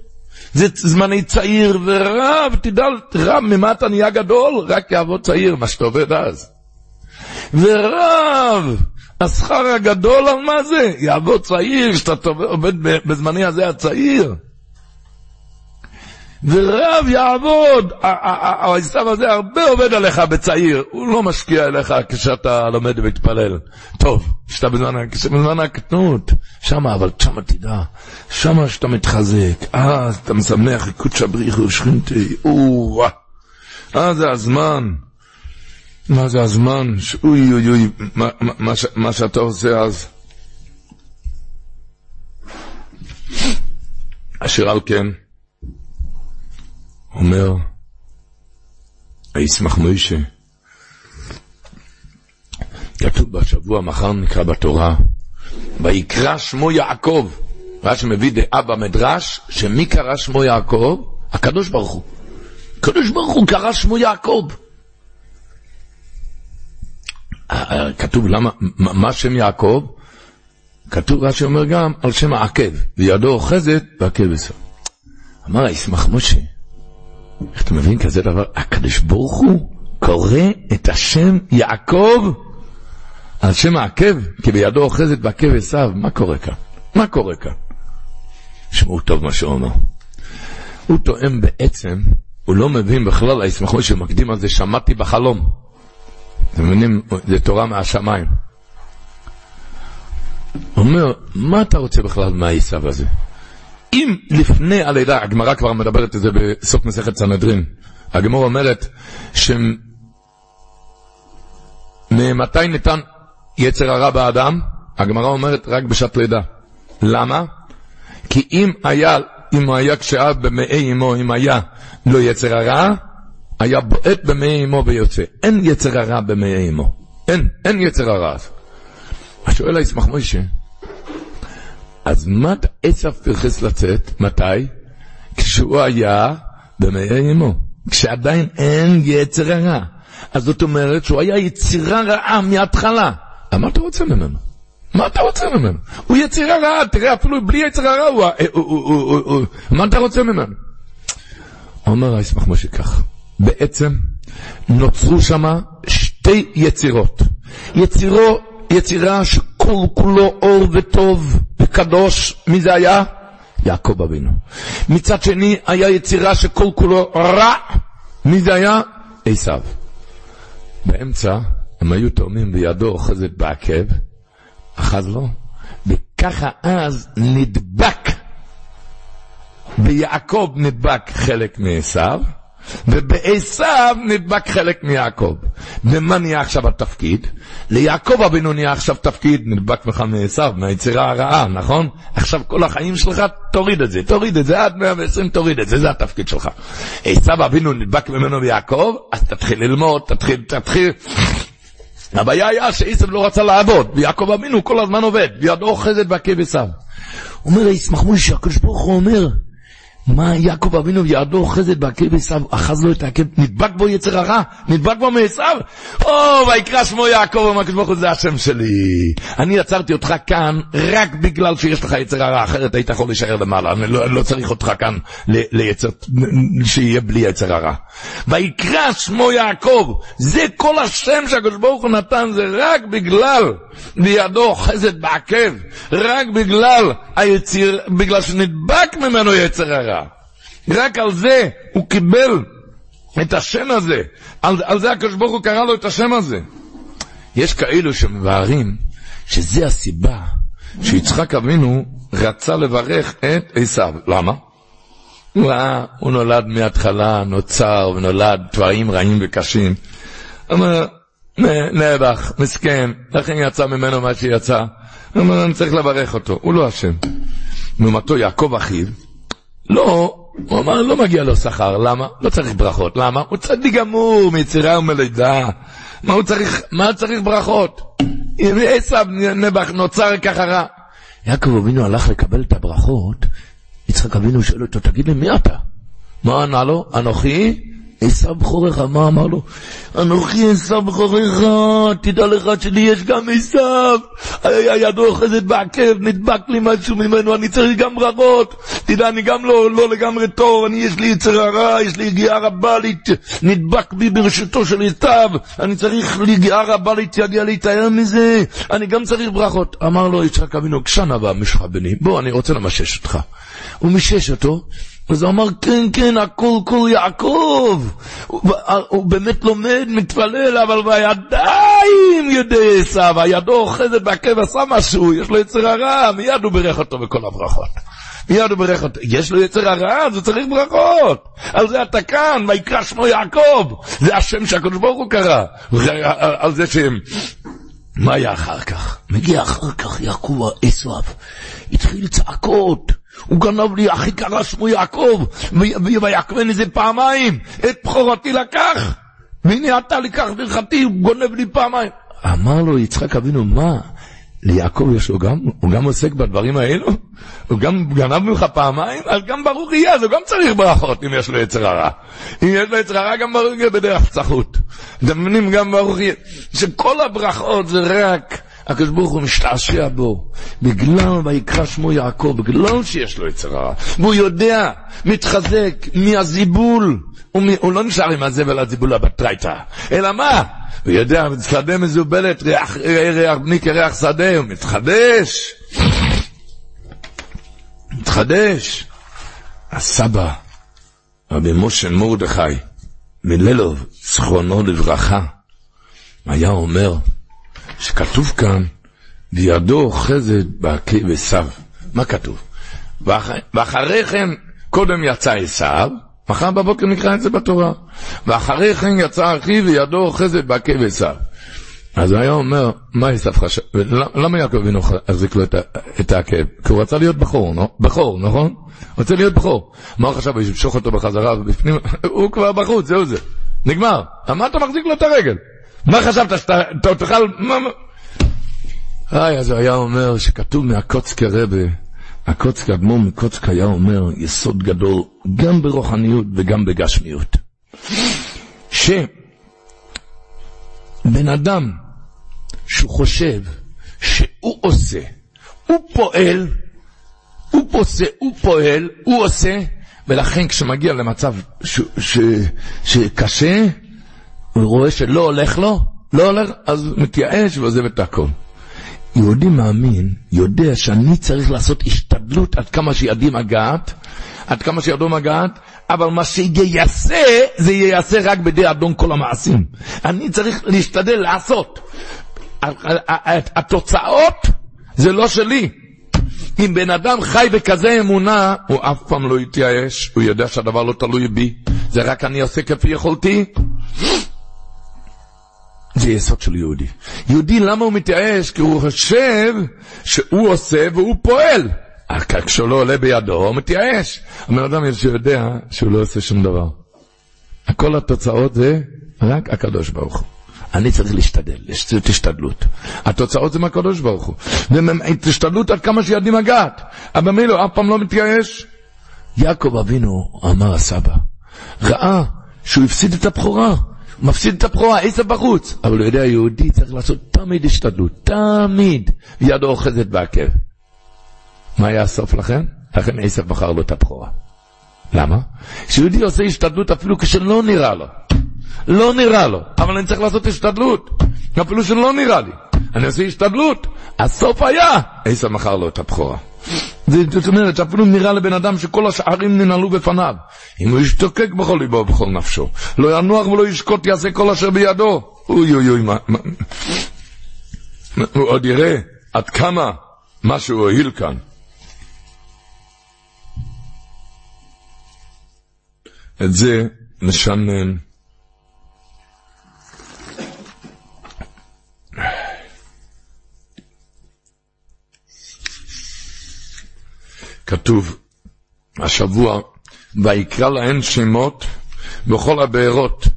זה זמני צעיר ורב, תדע, רב, ממה אתה נהיה גדול? רק יעבוד צעיר, מה שאתה עובד אז. ורב, השכר הגדול על מה זה? יעבוד צעיר, שאתה עובד בזמני הזה הצעיר. ורב יעבוד, העשיו הזה הרבה עובד עליך בצעיר, הוא לא משקיע אליך כשאתה לומד ומתפלל. טוב, כשאתה בזמן, בזמן הקטנות, שמה, אבל שמה תדע, שמה שאתה מתחזק, אז אתה משמח קודשא בריחו ושכינתי, או-אה, אז זה הזמן. מה זה הזמן? אוי אוי אוי, מה, מה, מה שאתה עושה אז. אשר על כן, אומר, הישמח מוישה, כתוב בשבוע, מחר נקרא בתורה, ויקרא שמו יעקב. רש"י מביא דעה במדרש, שמי קרא שמו יעקב? הקדוש ברוך הוא. הקדוש ברוך הוא קרא שמו יעקב. כתוב למה, מה שם יעקב? כתוב, רש"י אומר גם, על שם העקב, וידו אוחזת ועקב בסוף. אמר הישמח משה, אתה מבין כזה דבר? הקדוש ברוך הוא קורא את השם יעקב על שם העקב, כי בידו אוחזת בעקב עשיו. מה קורה כאן? מה קורה כאן? שמעו טוב מה שהוא אומר. הוא טועם בעצם, הוא לא מבין בכלל, הישמחו שמקדים על זה, שמעתי בחלום. אתם מבינים? זה תורה מהשמיים. אומר, מה אתה רוצה בכלל מהעשיו הזה? אם לפני הלידה, הגמרא כבר מדברת את זה בסוף מסכת סנהדרין, הגמרא אומרת שממתי ניתן יצר הרע באדם? הגמרא אומרת רק בשעת לידה. למה? כי אם היה, אם היה כשאב במעי אמו, אם היה לו יצר הרע, היה בועט במעי אמו ויוצא. אין יצר הרע במעי אמו. אין, אין יצר הרע. השואל הישמח מוישה, אז מה עשו פרחס לצאת? מתי? כשהוא היה במעי אמו. כשעדיין אין יצר הרע. אז זאת אומרת שהוא היה יצירה רעה מההתחלה. מה אתה רוצה ממנו? מה אתה רוצה ממנו? הוא יצירה רעה, תראה, אפילו בלי יצירה רעה, הוא... מה אתה רוצה ממנו? אומר הישמח משה כך, בעצם נוצרו שם שתי יצירות. יצירו, יצירה שכל כולו אור וטוב וקדוש, מי זה היה? יעקב אבינו. מצד שני, היה יצירה שכל כולו רע, מי זה היה? עשיו. באמצע הם היו תאומים בידו אוחזת בעקב, אחז לו, וככה אז נדבק, ביעקב נדבק חלק מעשיו, ובעשיו נדבק חלק מיעקב. ומה נהיה עכשיו התפקיד? ליעקב אבינו נהיה עכשיו תפקיד, נדבק לך מעשיו, מהיצירה הרעה, נכון? עכשיו כל החיים שלך, תוריד את זה, תוריד את זה, עד 120 תוריד את זה, זה התפקיד שלך. עשיו אבינו נדבק ממנו ויעקב, אז תתחיל ללמוד, תתחיל, תתחיל. הבעיה היה שעשב לא רצה לעבוד, ויעקב אבינו כל הזמן עובד, וידו אוחזת בעקב אומר, ישמח מוישה, הקדוש ברוך הוא אומר, מה יעקב אבינו ויעדו אוחזת בעקב עשיו, אחז לו את העקב, נדבק בו יצר הרע, נדבק בו מעשיו. או, ויקרא שמו יעקב, אומר הקדוש ברוך הוא, זה השם שלי. אני עצרתי אותך כאן רק בגלל שיש לך יצר הרע, אחרת היית יכול להישאר למעלה, אני לא, לא צריך אותך כאן ליצר, שיהיה בלי יצר הרע. ויקרא שמו יעקב, זה כל השם שהקדוש ברוך הוא נתן, זה רק בגלל וידו אוחזת בעקב, רק בגלל היציר, בגלל שנדבק ממנו יצר הרע. רק על זה הוא קיבל את השם הזה. על, על זה הקדוש ברוך הוא קרא לו את השם הזה. יש כאלו שמבארים שזה הסיבה שיצחק אבינו רצה לברך את עשיו. למה? הוא, הוא נולד מההתחלה, נוצר ונולד דברים רעים וקשים. אומר, נאבך, מסכן, לכן יצא ממנו מה שיצא. אומר, אני צריך לברך אותו, הוא לא אשם. לעומתו יעקב אחיו, לא, הוא אמר, לא מגיע לו שכר, למה? לא צריך ברכות, למה? הוא צדיק גמור, מיצירה ומלידה. מה הוא צריך, מה צריך ברכות? עשב נבח נוצר ככה רע. יעקב אבינו הלך לקבל את הברכות, יצחק אבינו שואל אותו, תגיד לי, מי אתה? מה ענה לו? אנוכי עשו בכורך, מה אמר לו? אנוכי עשו בכורך, תדע לך שלי יש גם עשו. הידו אוחזת בעקב, נדבק לי משהו ממנו, אני צריך גם ברכות. תדע, אני גם לא, לא לגמרי טוב, אני יש לי יצר הרע, יש לי יגיעה רבה, נדבק בי ברשותו של עשו. אני צריך יגיעה רבה להתייגע, להתאר מזה. אני גם צריך ברכות. אמר לו יצחק אבינו, כשנה בא משך בני, בוא, אני רוצה למשש אותך. הוא מישש אותו. אז הוא אמר, כן, כן, הכל כל יעקב. הוא, הוא באמת לומד, מתפלל, אבל בידיים ידי עשיו, הידו אוחזת בעקב עשה משהו, יש לו יצר הרע, מיד הוא בירך אותו בכל הברכות. מיד הוא בירך אותו. יש לו יצר הרע, אז הוא צריך ברכות. על זה אתה כאן, ויקרא שמו יעקב. זה השם שהקדוש ברוך הוא קרא. על זה שהם... מה היה אחר כך? מגיע אחר כך יעקב עשיו. התחיל צעקות. הוא גנב לי, הכי קרה שמו יעקב, ויקמן איזה פעמיים, את בכורתי לקח, והנה אתה לקח ברכתי, הוא גונב לי פעמיים. אמר לו יצחק אבינו, מה? ליעקב יש לו גם, הוא גם עוסק בדברים האלו? הוא גם גנב ממך פעמיים? אז גם ברוך יהיה, אז הוא גם צריך ברכות אם יש לו יצר הרע. אם יש לו יצר הרע, גם ברוך יהיה בדרך צחות. מבינים? גם ברוך יהיה. שכל הברכות זה רק... הקדוש ברוך הוא משתעשע בו, בגלל ויקרא שמו יעקב, בגלל שיש לו יצר הרע, והוא יודע, מתחזק מהזיבול, הוא, הוא לא נשאר עם הזבל הזיבול הבטרייתא, אלא מה? הוא יודע, שדה מזובלת, ריח, ריח בני כריח שדה, הוא מתחדש, מתחדש. הסבא, רבי משה מרדכי, מלילוב, זכרונו לברכה, היה אומר, שכתוב כאן, וידו אוחזת בעקב עשיו. מה כתוב? ואח... ואחרי כן, קודם יצא עשיו, מחר בבוקר נקרא את זה בתורה. ואחרי כן יצא אחיו וידו אוחזת בעקב עשיו. אז הוא היה אומר, מה עשיו חשב? למה יעקב אבינו החזיק לו את העקב? כי הוא רצה להיות בכור, לא? בכור, נכון? רוצה להיות בכור. מה הוא חשב? ימשוך אותו בחזרה ובפנים, הוא כבר בחוץ, זהו זה. נגמר. מה אתה מחזיק לו את הרגל? מה חשבת שאתה תאכל... היי, אז הוא היה אומר שכתוב מהקוצקי רבה, הקוצקי, אדמו"ר מקוצקי היה אומר יסוד גדול גם ברוחניות וגם בגשמיות. שבן אדם שהוא חושב שהוא עושה, הוא פועל, הוא פוסה, הוא פועל, הוא עושה, ולכן כשמגיע למצב ש, ש, שקשה, הוא רואה שלא הולך לו, לא הולך, אז הוא מתייאש ועוזב את הכל. יהודי מאמין יודע שאני צריך לעשות השתדלות עד כמה שידי מגעת, עד כמה שידו מגעת, אבל מה שייעשה, זה ייעשה רק בידי אדון כל המעשים. אני צריך להשתדל לעשות. התוצאות זה לא שלי. אם בן אדם חי בכזה אמונה, הוא אף פעם לא יתייאש, הוא יודע שהדבר לא תלוי בי, זה רק אני עושה כפי יכולתי. זה יסוד של יהודי. יהודי, למה הוא מתייאש? כי הוא חושב שהוא עושה והוא פועל. כשהוא לא עולה בידו, הוא מתייאש. הבן אדם שיודע שהוא לא עושה שום דבר. כל התוצאות זה רק הקדוש ברוך הוא. אני צריך להשתדל, יש השתדלות. התוצאות זה מהקדוש ברוך הוא. והשתדלות עד כמה שידי מגעת. אבל מילא אף פעם לא מתייאש. יעקב אבינו, אמר הסבא, ראה שהוא הפסיד את הבכורה. מפסיד את הבכורה, עשב בחוץ. אבל הוא יודע, יהודי צריך לעשות תמיד השתדלות, תמיד. ידו אוחזת בעקב. מה היה הסוף לכן? לכן עשב בחר לו את הבכורה. למה? כשיהודי עושה השתדלות אפילו כשלא נראה לו. לא נראה לו, אבל אני צריך לעשות השתדלות. אפילו שלא נראה לי. אני עושה השתדלות. הסוף היה, עשב מכר לו את הבכורה. זאת אומרת שאפילו נראה לבן אדם שכל השערים ננעלו בפניו. אם הוא ישתוקק בכל ליבו ובכל נפשו, לא ינוח ולא ישקוט יעשה כל אשר בידו. אוי אוי אוי, מה, הוא עוד יראה עד כמה מה שהוא הועיל כאן. את זה נשנן. כתוב השבוע, ויקרא להן שמות בכל הבארות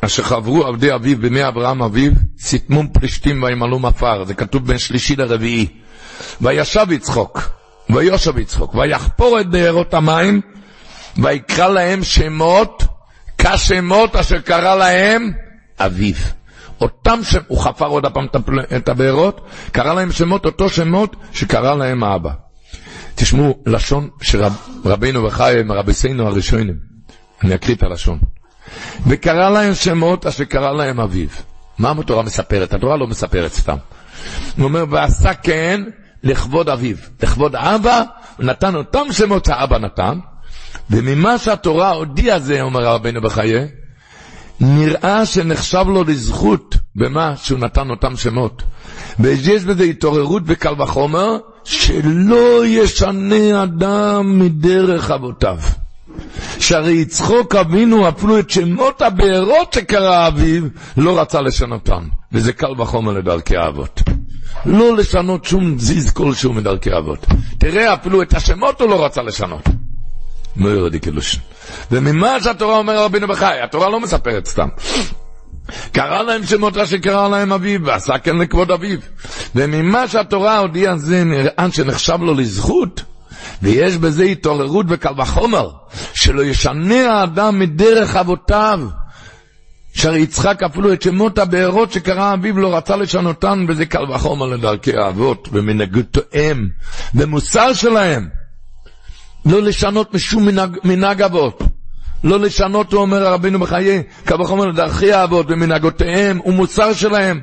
אשר חברו עבדי אביו בימי אברהם אביו, סיתמום פלישתים וימלאו מפר, זה כתוב בין שלישי לרביעי. וישב יצחוק, ויושב יצחוק, ויחפור את בארות המים, ויקרא להם שמות כשמות אשר קרא להם אביו. אותם שם, הוא חפר עוד הפעם את הבארות, קרא להם שמות, אותו שמות שקרא להם האבא. תשמעו, לשון שרבינו וחיים, רביסינו הראשונים. אני אקריא את הלשון. וקרא להם שמות אשר קרא להם אביו. מה התורה מספרת? התורה לא מספרת סתם. הוא אומר, ועשה כן לכבוד אביו. לכבוד אבא, נתן אותם שמות שהאבא נתן, וממה שהתורה הודיעה זה, אומר רבינו בחיי, נראה שנחשב לו לזכות במה שהוא נתן אותם שמות. ויש בזה התעוררות בקל וחומר, שלא ישנה אדם מדרך אבותיו. שהרי יצחוק אבינו אפילו את שמות הבארות שקרא אביו, לא רצה לשנותן. וזה קל וחומר לדרכי האבות. לא לשנות שום זיז כלשהו מדרכי האבות. תראה, אפילו את השמות הוא לא רצה לשנות. לא יורדי קילושין. וממה שהתורה אומר רבינו בחי, התורה לא מספרת סתם. קרא להם שמות אשר קרא להם אביו, ועשה כן לכבוד אביו. וממה שהתורה הודיעה זה נראה שנחשב לו לזכות, ויש בזה התעוררות וקל וחומר, שלא ישנה האדם מדרך אבותיו. שהרי יצחק אפילו את שמות הבארות שקרא אביו לא רצה לשנותן, וזה קל וחומר לדרכי האבות, ומנהגותיהם, במוסר שלהם. לא לשנות משום מנהג, מנהג אבות. לא לשנות, הוא אומר רבינו בחיי, קל וחומר לדרכי האבות ומנהגותיהם ומוסר שלהם.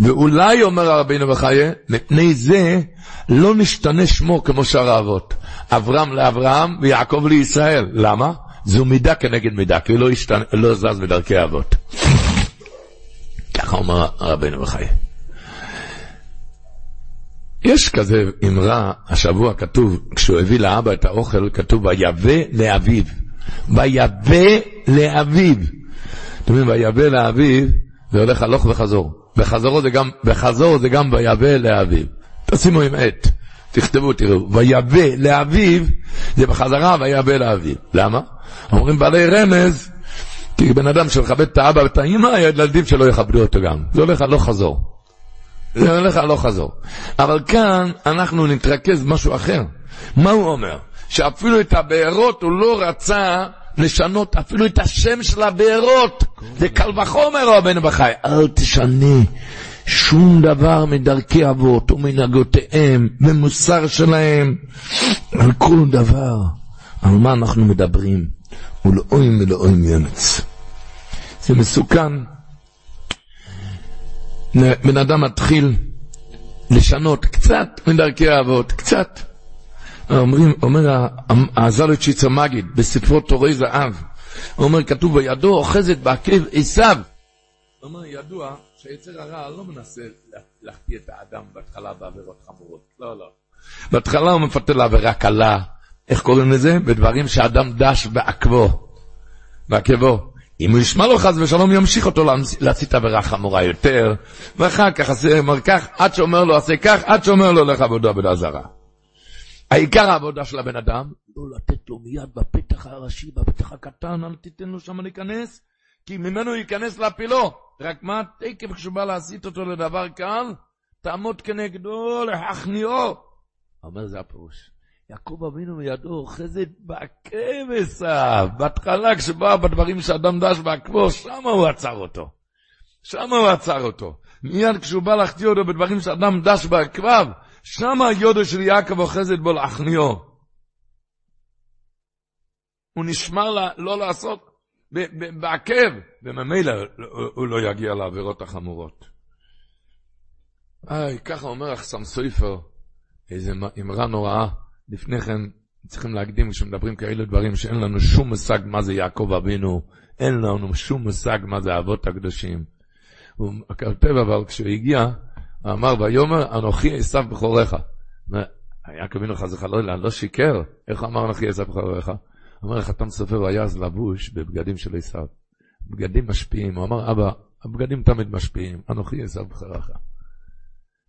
ואולי, אומר רבינו בחיי, מפני זה לא נשתנה שמו כמו שאר האבות. אברהם לאברהם ויעקב לישראל. למה? זו מידה כנגד מידה, כי לא, השתנה, לא זז בדרכי האבות. ככה אומר רבינו בחיי. יש כזה אמרה, השבוע כתוב, כשהוא הביא לאבא את האוכל, כתוב, ויבא לאביו. ויבא לאביו. אתם יודעים, ויבא לאביו, זה הולך הלוך וחזור. בחזור זה גם, בחזור זה גם ויבא לאביו. תשימו עם עט, תכתבו, תראו. ויבא לאביו, זה בחזרה ויבא לאביו. למה? אומרים בעלי רמז, כי בן אדם שמכבד את האבא ואת האמא, הילדים שלו יכבדו אותו גם. זה הולך הלוך חזור. זה הולך הלוך חזור. אבל כאן אנחנו נתרכז במשהו אחר. מה הוא אומר? שאפילו את הבארות הוא לא רצה לשנות אפילו את השם של הבארות. זה קל וחומר, רבנו בחי. אל תשנה שום דבר מדרכי אבות ומנהגותיהם, ממוסר שלהם, על כל דבר. על מה אנחנו מדברים? ולאוים ולאוים ימץ. זה מסוכן. בן אדם מתחיל לשנות קצת מדרכי האבות, קצת. אומרים, אומר הזלוציץ המגיד בספרו תורי זהב, אומר, כתוב בידו אוחזת בעקב עשיו. אומר, ידוע שיצר הרע לא מנסה להחטיא את האדם בהתחלה בעבירות חמורות. לא, לא. בהתחלה הוא מפתה לעבירה קלה. איך קוראים לזה? בדברים שאדם דש בעקבו. בעקבו. אם הוא ישמע לו חס ושלום, ימשיך אותו להצית עבירה חמורה יותר, ואחר כך אומר כך, עד שאומר לו עשה כך, עד שאומר לו לך עבודה עבודה זרה. העיקר העבודה של הבן אדם, לא לתת לו מיד בפתח הראשי, בפתח הקטן, אל תיתן לו שם להיכנס, כי ממנו ייכנס להפילו. רק מה תקף כשהוא בא להסיט אותו לדבר קל? תעמוד כנגדו להכניעו. אומר זה הפירוש. יעקב אבינו מידו אוחזת בעקב עשיו. בהתחלה כשבא בדברים שאדם דש בעקבו, שם הוא עצר אותו. שם הוא עצר אותו. מיד כשהוא בא להחטיא אותו בדברים שאדם דש בעקביו, שם היודו של יעקב אוחזת בו להכניעו. הוא נשמר לה, לא לעשות בעקב, וממילא הוא לא יגיע לעבירות החמורות. איי, ככה אומר אחסם סופר, איזה אמרה נוראה. לפני כן צריכים להקדים כשמדברים כאלה דברים שאין לנו שום מושג מה זה יעקב אבינו, אין לנו שום מושג מה זה האבות הקדושים. הוא כותב אבל כשהוא הגיע, הוא אמר ויאמר אנוכי עשיו בכורך. יעקב אבינו חס וחלילה לא שיקר, איך אמר אנוכי עשיו בכורך? אומר החתם סופר, היה אז לבוש בבגדים של עשיו. בגדים משפיעים. הוא אמר, אבא, הבגדים תמיד משפיעים, אנוכי עשיו בחרך.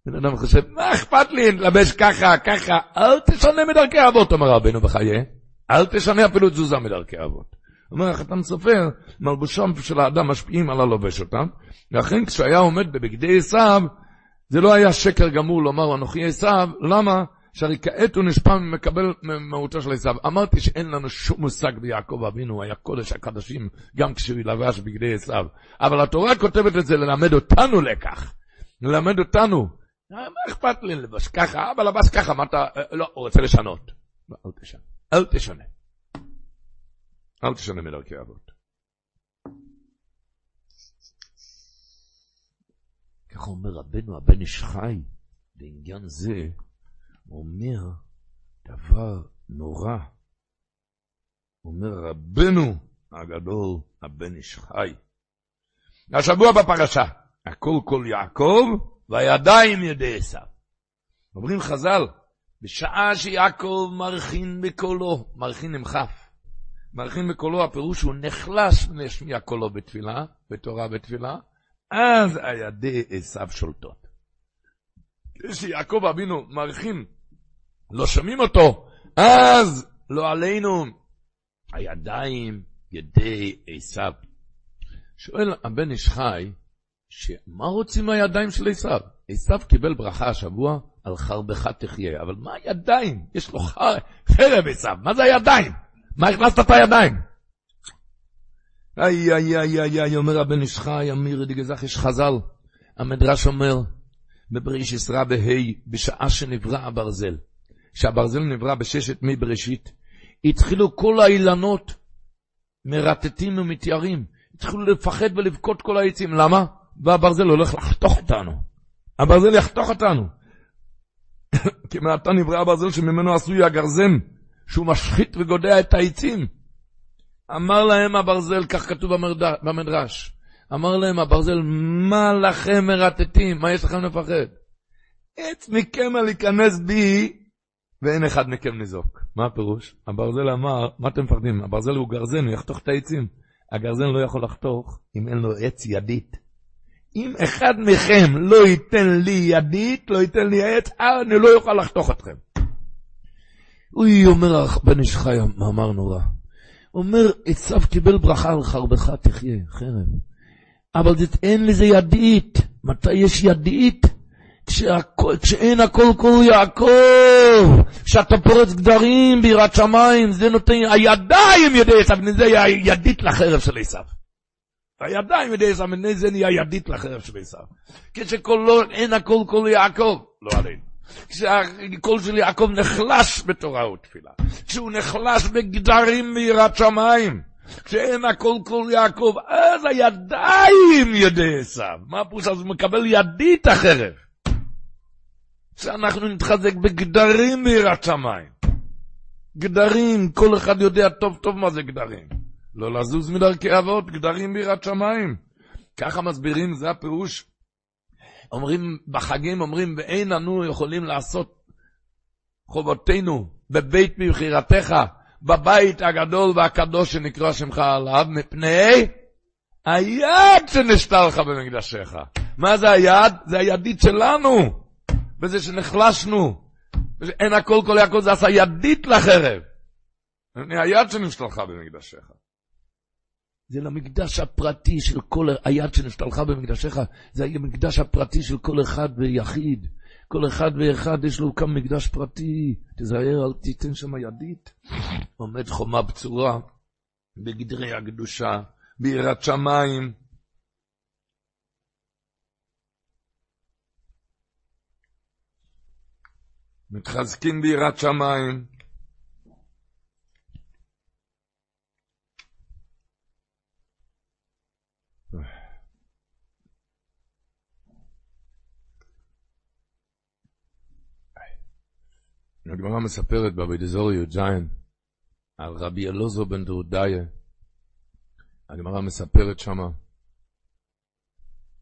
בן אדם חושב, מה אכפת לי לבש ככה, ככה, אל תשנה מדרכי אבות, אומר רבנו בחיי. אל תשנה אפילו תזוזה מדרכי אבות. אומר החתם סופר, מלבושם של האדם משפיעים על הלובש אותם, ואכן כשהיה עומד בבגדי עשיו, זה לא היה שקר גמור לומר אנוכי עשיו, למה? שהרי כעת הוא נשפע ומקבל מהותו של עשיו. אמרתי שאין לנו שום מושג ביעקב אבינו, היה קודש הקדשים, גם כשהוא לבש בגדי עשיו. אבל התורה כותבת את זה ללמד אותנו לקח. ללמד אותנו. מה אכפת לי לבש ככה? אבא לבש ככה, מה אתה... לא, הוא רוצה לשנות. אל תשנה. אל תשנה. אל תשנה מדרכי אבות. ככה אומר רבנו הבן איש חי, בעניין זה, אומר דבר נורא. אומר רבנו הגדול, הבן איש חי. השבוע בפרשה, הכל כל יעקב והידיים ידי עשיו. אומרים חז"ל, בשעה שיעקב מרחין בקולו, מרחין עם כף, מרחין בקולו, הפירוש הוא נחלש להשמיע קולו בתפילה, בתורה בתפילה, אז הידי עשיו שולטות. כשיעקב אבינו מרחין לא שומעים אותו, אז לא עלינו, הידיים ידי עשיו. שואל הבן איש חי, מה רוצים הידיים של עשיו? עשיו קיבל ברכה השבוע, על חרבך תחיה, אבל מה הידיים? יש לו חר... חרב עשיו, מה זה הידיים? מה הכנסת את הידיים? איי, איי, איי, איי, איי, אומר הבן איש חי, אמיר דגזך יש חז"ל. המדרש אומר, בבריש רע בה', בשעה שנברא הברזל. שהברזל נברא בששת מי בראשית, התחילו כל האילנות מרטטים ומתיירים. התחילו לפחד ולבכות כל העצים. למה? והברזל הולך לחתוך אותנו. הברזל יחתוך אותנו. כי מעתה נברא הברזל שממנו עשוי הגרזן, שהוא משחית וגודע את העצים. אמר להם הברזל, כך כתוב במדרש, אמר להם הברזל, מה לכם מרטטים? מה יש לכם לפחד? עץ מכם להיכנס בי ואין אחד מכם ניזוק. מה הפירוש? הברזל אמר, מה אתם מפחדים? הברזל הוא גרזן, הוא יחתוך את העצים. הגרזן לא יכול לחתוך אם אין לו עץ ידית. אם אחד מכם לא ייתן לי ידית, לא ייתן לי עץ, אני לא יוכל לחתוך אתכם. הוא אומר בן איש חי מאמר נורא. אומר, עשיו קיבל ברכה על חרבך תחיה, חרב. אבל זה, אין לזה ידית. מתי יש ידית? כשהכל, כשאין הכל כל יעקב, כשאתה פורץ גדרים ביראת שמיים, זה נותן, הידיים ידי עשיו, זה ידית לחרב של עשיו. הידיים ידי עשיו, זה נהיה ידית לחרב של עשיו. כשאין הכל כל יעקב, לא עלינו. כשהקול של יעקב נחלש בתורה ותפילה, כשהוא נחלש בגדרים מיראת שמיים, כשאין הכל כל יעקב, אז הידיים ידי עשיו. מה הפירוש? אז הוא מקבל ידית החרב. שאנחנו נתחזק בגדרים מיראת שמיים. גדרים, כל אחד יודע טוב טוב מה זה גדרים. לא לזוז מדרכי אבות, גדרים ביראת שמיים. ככה מסבירים, זה הפירוש אומרים, בחגים אומרים, ואין אנו יכולים לעשות חובותינו בבית מבחירתך, בבית הגדול והקדוש שנקרא שמך עליו, מפני היד שנשתה לך במקדשך. מה זה היד? זה הידית שלנו, בזה שנחלשנו. אין הכל כל הכל זה עשה ידית לחרב. היד שנשתה לך במקדשך. זה למקדש הפרטי של כל, היד שנשתלחה במקדשך, זה המקדש הפרטי של כל אחד ויחיד. כל אחד ואחד יש לו כאן מקדש פרטי, תזהר, אל תיתן שם ידית. עומד חומה בצורה, בגדרי הקדושה, ביראת שמיים. מתחזקים ביראת שמיים. הגמרא מספרת באבידזור י"ז על רבי אלוזו בן דורדיה. הגמרא מספרת שמה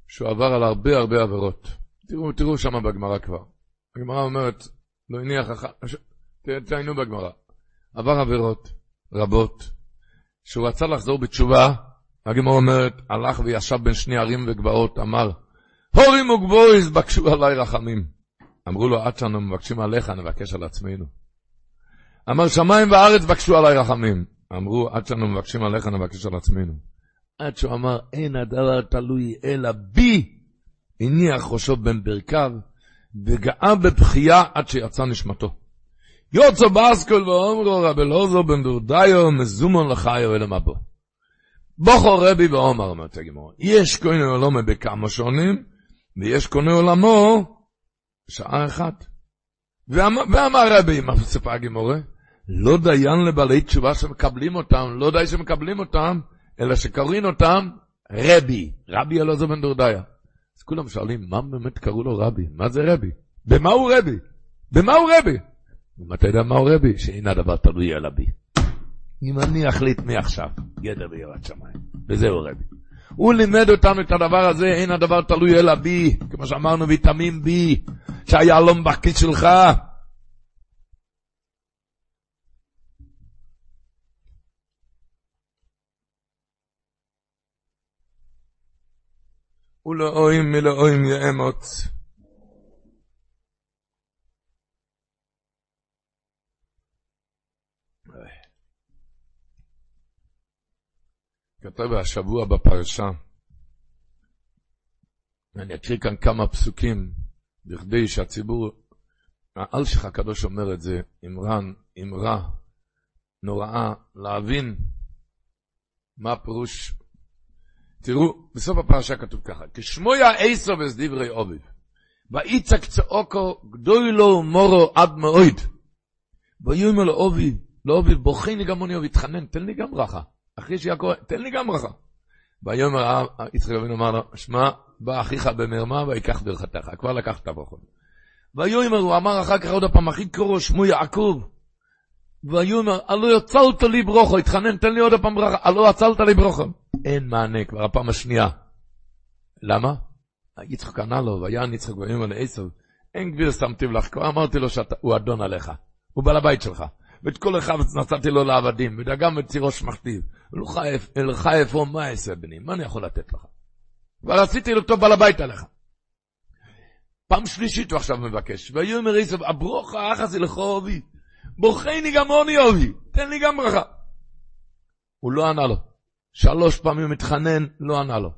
שהוא עבר על הרבה הרבה עבירות. תראו, תראו שמה בגמרא כבר. הגמרא אומרת, לא הניח אחת, תעיינו בגמרא. עבר עבירות רבות. שהוא רצה לחזור בתשובה, הגמרא אומרת, הלך וישב בין שני ערים וגבעות, אמר, הורים וגבויז, בקשו עליי רחמים. אמרו לו, עד שאנו מבקשים עליך, נבקש על עצמנו. אמר, שמיים וארץ בקשו עליי רחמים. אמרו, עד שאנו מבקשים עליך, נבקש על עצמנו. עד שהוא אמר, אין הדבר תלוי אלא בי, הניח ראשו בין ברכיו, וגאה בבכייה עד שיצא נשמתו. יוצא באסקול ואומרו רבי לוזו בן דורדיו מזומון לחיו אל המבו. בוכו רבי ואומר, אומרת הגמור, יש קונה עולמו בכמה שונים, ויש קונה עולמו שעה אחת. ואמר רבי, מה סיפר הגמורה? לא דיין לבעלי תשובה שמקבלים אותם, לא די שמקבלים אותם, אלא שקוראים אותם רבי, רבי אלעזר בן דורדיה. אז כולם שואלים, מה באמת קראו לו רבי? מה זה רבי? במה הוא רבי? במה הוא רבי? אם אתה יודע מה הוא רבי? שאין הדבר תלוי על אבי. אם אני אחליט מעכשיו, גדר ביראת שמיים, וזהו רבי. הוא לימד אותנו את הדבר הזה, אין הדבר תלוי אלא בי, כמו שאמרנו, ויטמין בי, שהיהלום בכיס שלך. ולאוים מלאוים יאמוץ. כתב השבוע בפרשה, אני אקריא כאן כמה פסוקים, בכדי שהציבור, האלשיך הקדוש אומר את זה, אמרה, אמרה נוראה, להבין מה הפירוש. תראו, בסוף הפרשה כתוב ככה, כשמויה עשו דברי אוביב, ויצק צעוקו גדוי לו מורו עד מאויד, ויאמר לו אוביב, לאוביב, בוכיני גם מוני והתחנן, תן לי גם ברכה. אחי שיעקב, תן לי גם ברכה. ויאמר יצחק אבינו אמר לו, שמע, בא אחיך במרמה ויקח ברכתך, כבר לקח את הברכות. ויאמר, הוא אמר אחר כך עוד פעם, אחי קורו שמו יעקב. ויאמר, הלא יצלת לי ברוכו, התחנן, תן לי עוד פעם ברכה, הלא יצלת לי ברוכו. אין מענה, כבר הפעם השנייה. למה? יצחק ענה לו, ויען יצחק ויאמר לעשו, אין גביר שמתי לך, כבר אמרתי לו שהוא אדון עליך, הוא בעל הבית שלך. ואת כל אחד נתתי לו לעבדים, ודגם את צירו שמכתיב. ולך איפה מה אעשה בני, מה אני יכול לתת לך? כבר עשיתי לו טוב בעל הבית עליך. פעם שלישית הוא עכשיו מבקש, ויאמר עשב, הברוכה אחסי לך אובי, בוכני גם עוני אובי, תן לי גם ברכה. הוא לא ענה לו. שלוש פעמים מתחנן, לא ענה לו.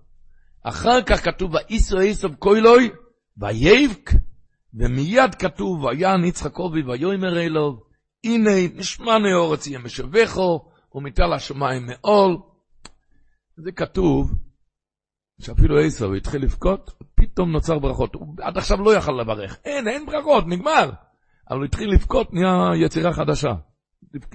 אחר כך כתוב, ואיסו איסוב קוילוי, ויבק, ומיד כתוב, ויען יצחק אובי ויאמר אלוב, הנה משמע אורץ יהיה משבחו, ומטל השמיים מעול. זה כתוב, שאפילו עשו התחיל לבכות, פתאום נוצר ברכות. הוא עד עכשיו לא יכל לברך. אין, אין ברכות, נגמר. אבל הוא התחיל לבכות, נהיה יצירה חדשה.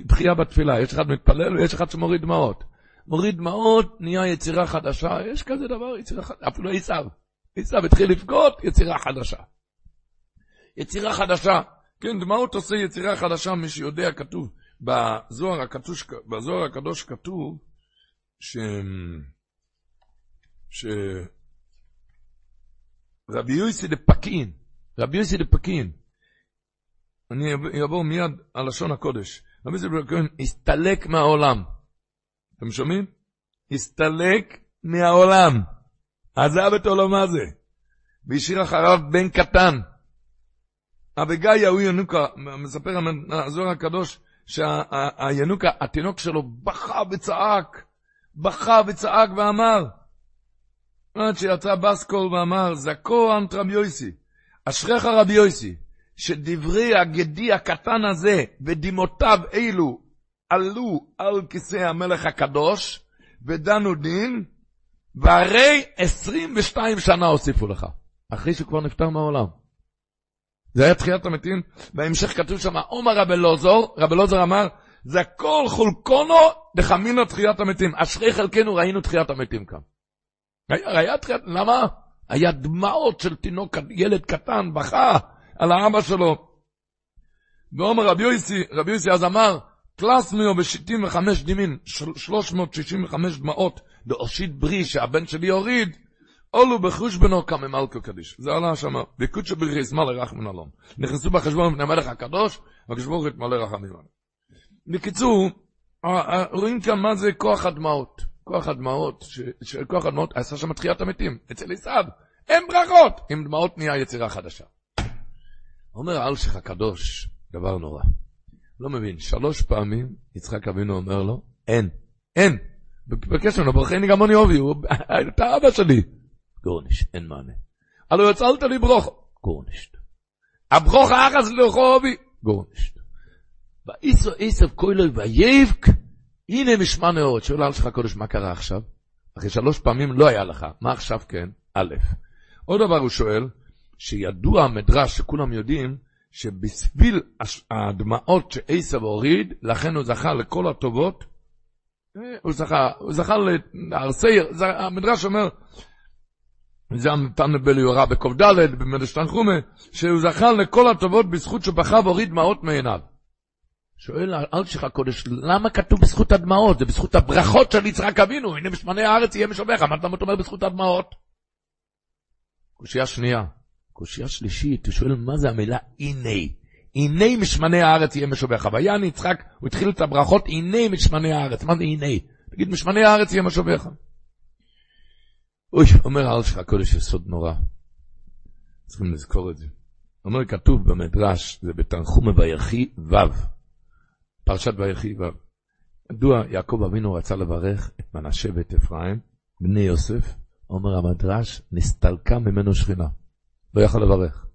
בחייה בתפילה, יש אחד מתפלל ויש אחד שמוריד דמעות. מוריד דמעות, נהיה יצירה חדשה, יש כזה דבר, יצירה חדשה, אפילו עשיו. עשיו התחיל לבכות, יצירה חדשה. יצירה חדשה. כן, דמעות עושה יצירה חדשה, מי שיודע, כתוב, בזוהר הקדוש, בזוהר הקדוש כתוב, ש... ש... רבי יוסי דפקין, רבי יוסי דפקין, אני אעבור מיד על לשון הקודש, רבי יוסי דפקין הסתלק מהעולם. אתם שומעים? הסתלק מהעולם. עזב את עולמה זה. והשאיר אחריו בן קטן. אביגיע הוא ינוקה, מספר הזוהר הקדוש, שהינוקה, התינוק שלו בכה וצעק, בכה וצעק ואמר, עד שיצא בסקול ואמר, זכו אנט רבי יויסי, אשריך רבי יויסי, שדברי הגדי הקטן הזה ודמעותיו אלו עלו על כיסא המלך הקדוש, ודנו דין, והרי 22 שנה הוסיפו לך, אחרי שכבר נפטר מהעולם. זה היה תחיית המתים, בהמשך כתוב שם, עומר רבי לוזור, רבי לוזור אמר, זה כל חולקונו דחמינו תחיית המתים. אשרי חלקנו ראינו תחיית המתים כאן. תחיית, למה? היה דמעות של תינוק, ילד קטן, בכה על האבא שלו. ועומר רבי יוסי, רבי יוסי אז אמר, קלאס מיו בשיטים וחמש דימין, 365 דמעות, דאושית ברי שהבן שלי הוריד, אולו בחושבנו כמה מלכו קדיש. זה עלה שם, בקודשו ברכי ישמאל רחמן אלון. נכנסו בחשבון לפני המלך הקדוש, והקדוש ברוך הוא יתמלא רחמים בקיצור, רואים כאן מה זה כוח הדמעות. כוח הדמעות, כוח הדמעות עשה שם תחיית המתים, אצל עשיו. אין ברכות! עם דמעות נהיה יצירה חדשה. אומר אלשיך הקדוש, דבר נורא. לא מבין, שלוש פעמים יצחק אבינו אומר לו, אין, אין. בקשר לו, ברכני אני אובי, אתה אבא שלי. גורניש, אין מענה. הלו יצלת לי ברוך, גורנישט. הברוך האחס לחובי, גורנישט. ואיסו איסף כוילוי ויבק, הנה משמע נאות. שואל על שלך קודש, מה קרה עכשיו? אחרי שלוש פעמים לא היה לך, מה עכשיו כן? א', עוד דבר הוא שואל, שידוע המדרש שכולם יודעים, שבשביל הדמעות שעשב הוריד, לכן הוא זכה לכל הטובות, אה, הוא זכה, הוא זכה לארסי, המדרש אומר, זה המתן בליורה בק"ד, במדרש תנחומה, שהוא זכה לכל הטובות בזכות שבכה והוריד דמעות מעיניו. שואל אלשיך הקודש, למה כתוב בזכות הדמעות? זה בזכות הברכות של יצחק אבינו, הנה משמני הארץ יהיה משבח, מה אתה אומר בזכות הדמעות? קושייה שנייה. קושייה שלישית, הוא שואל מה זה המילה הנה. הנה משמני הארץ יהיה משובך. ויען יצחק, הוא התחיל את הברכות, הנה משמני הארץ. מה זה הנה? תגיד, משמני הארץ יהיה משובך. אוי, אומר אלשיך הקודש יסוד נורא. צריכים לזכור את זה. אומר, כתוב במדרש, זה בתנחומה ויחי ו', פרשת ויחי ו'. מדוע יעקב אבינו רצה לברך את מנשה ואת אפרים, בני יוסף, אומר המדרש, נסתלקה ממנו שכינה. לא יכול לברך.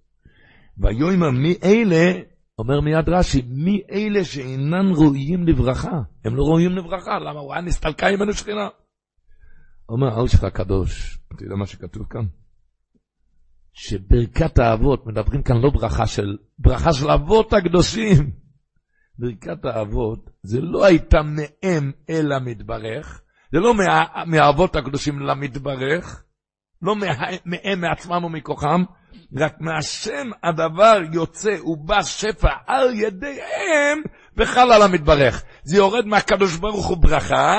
ויאמר מי אלה, אומר מיד רש"י, מי אלה שאינן ראויים לברכה? הם לא ראויים לברכה, למה? הוא היה נסתלקה ממנו שכינה. אומר אלשיך הקדוש, אתה יודע מה שכתוב כאן? שברכת האבות, מדברים כאן לא ברכה של, ברכה של אבות הקדושים. ברכת האבות, זה לא הייתה מהם אלא מתברך, זה לא מה, מהאבות הקדושים למתברך, לא מהם מעצמם ומכוחם, רק מהשם הדבר יוצא ובא שפע על ידיהם וחל על המתברך. זה יורד מהקדוש ברוך הוא ברכה,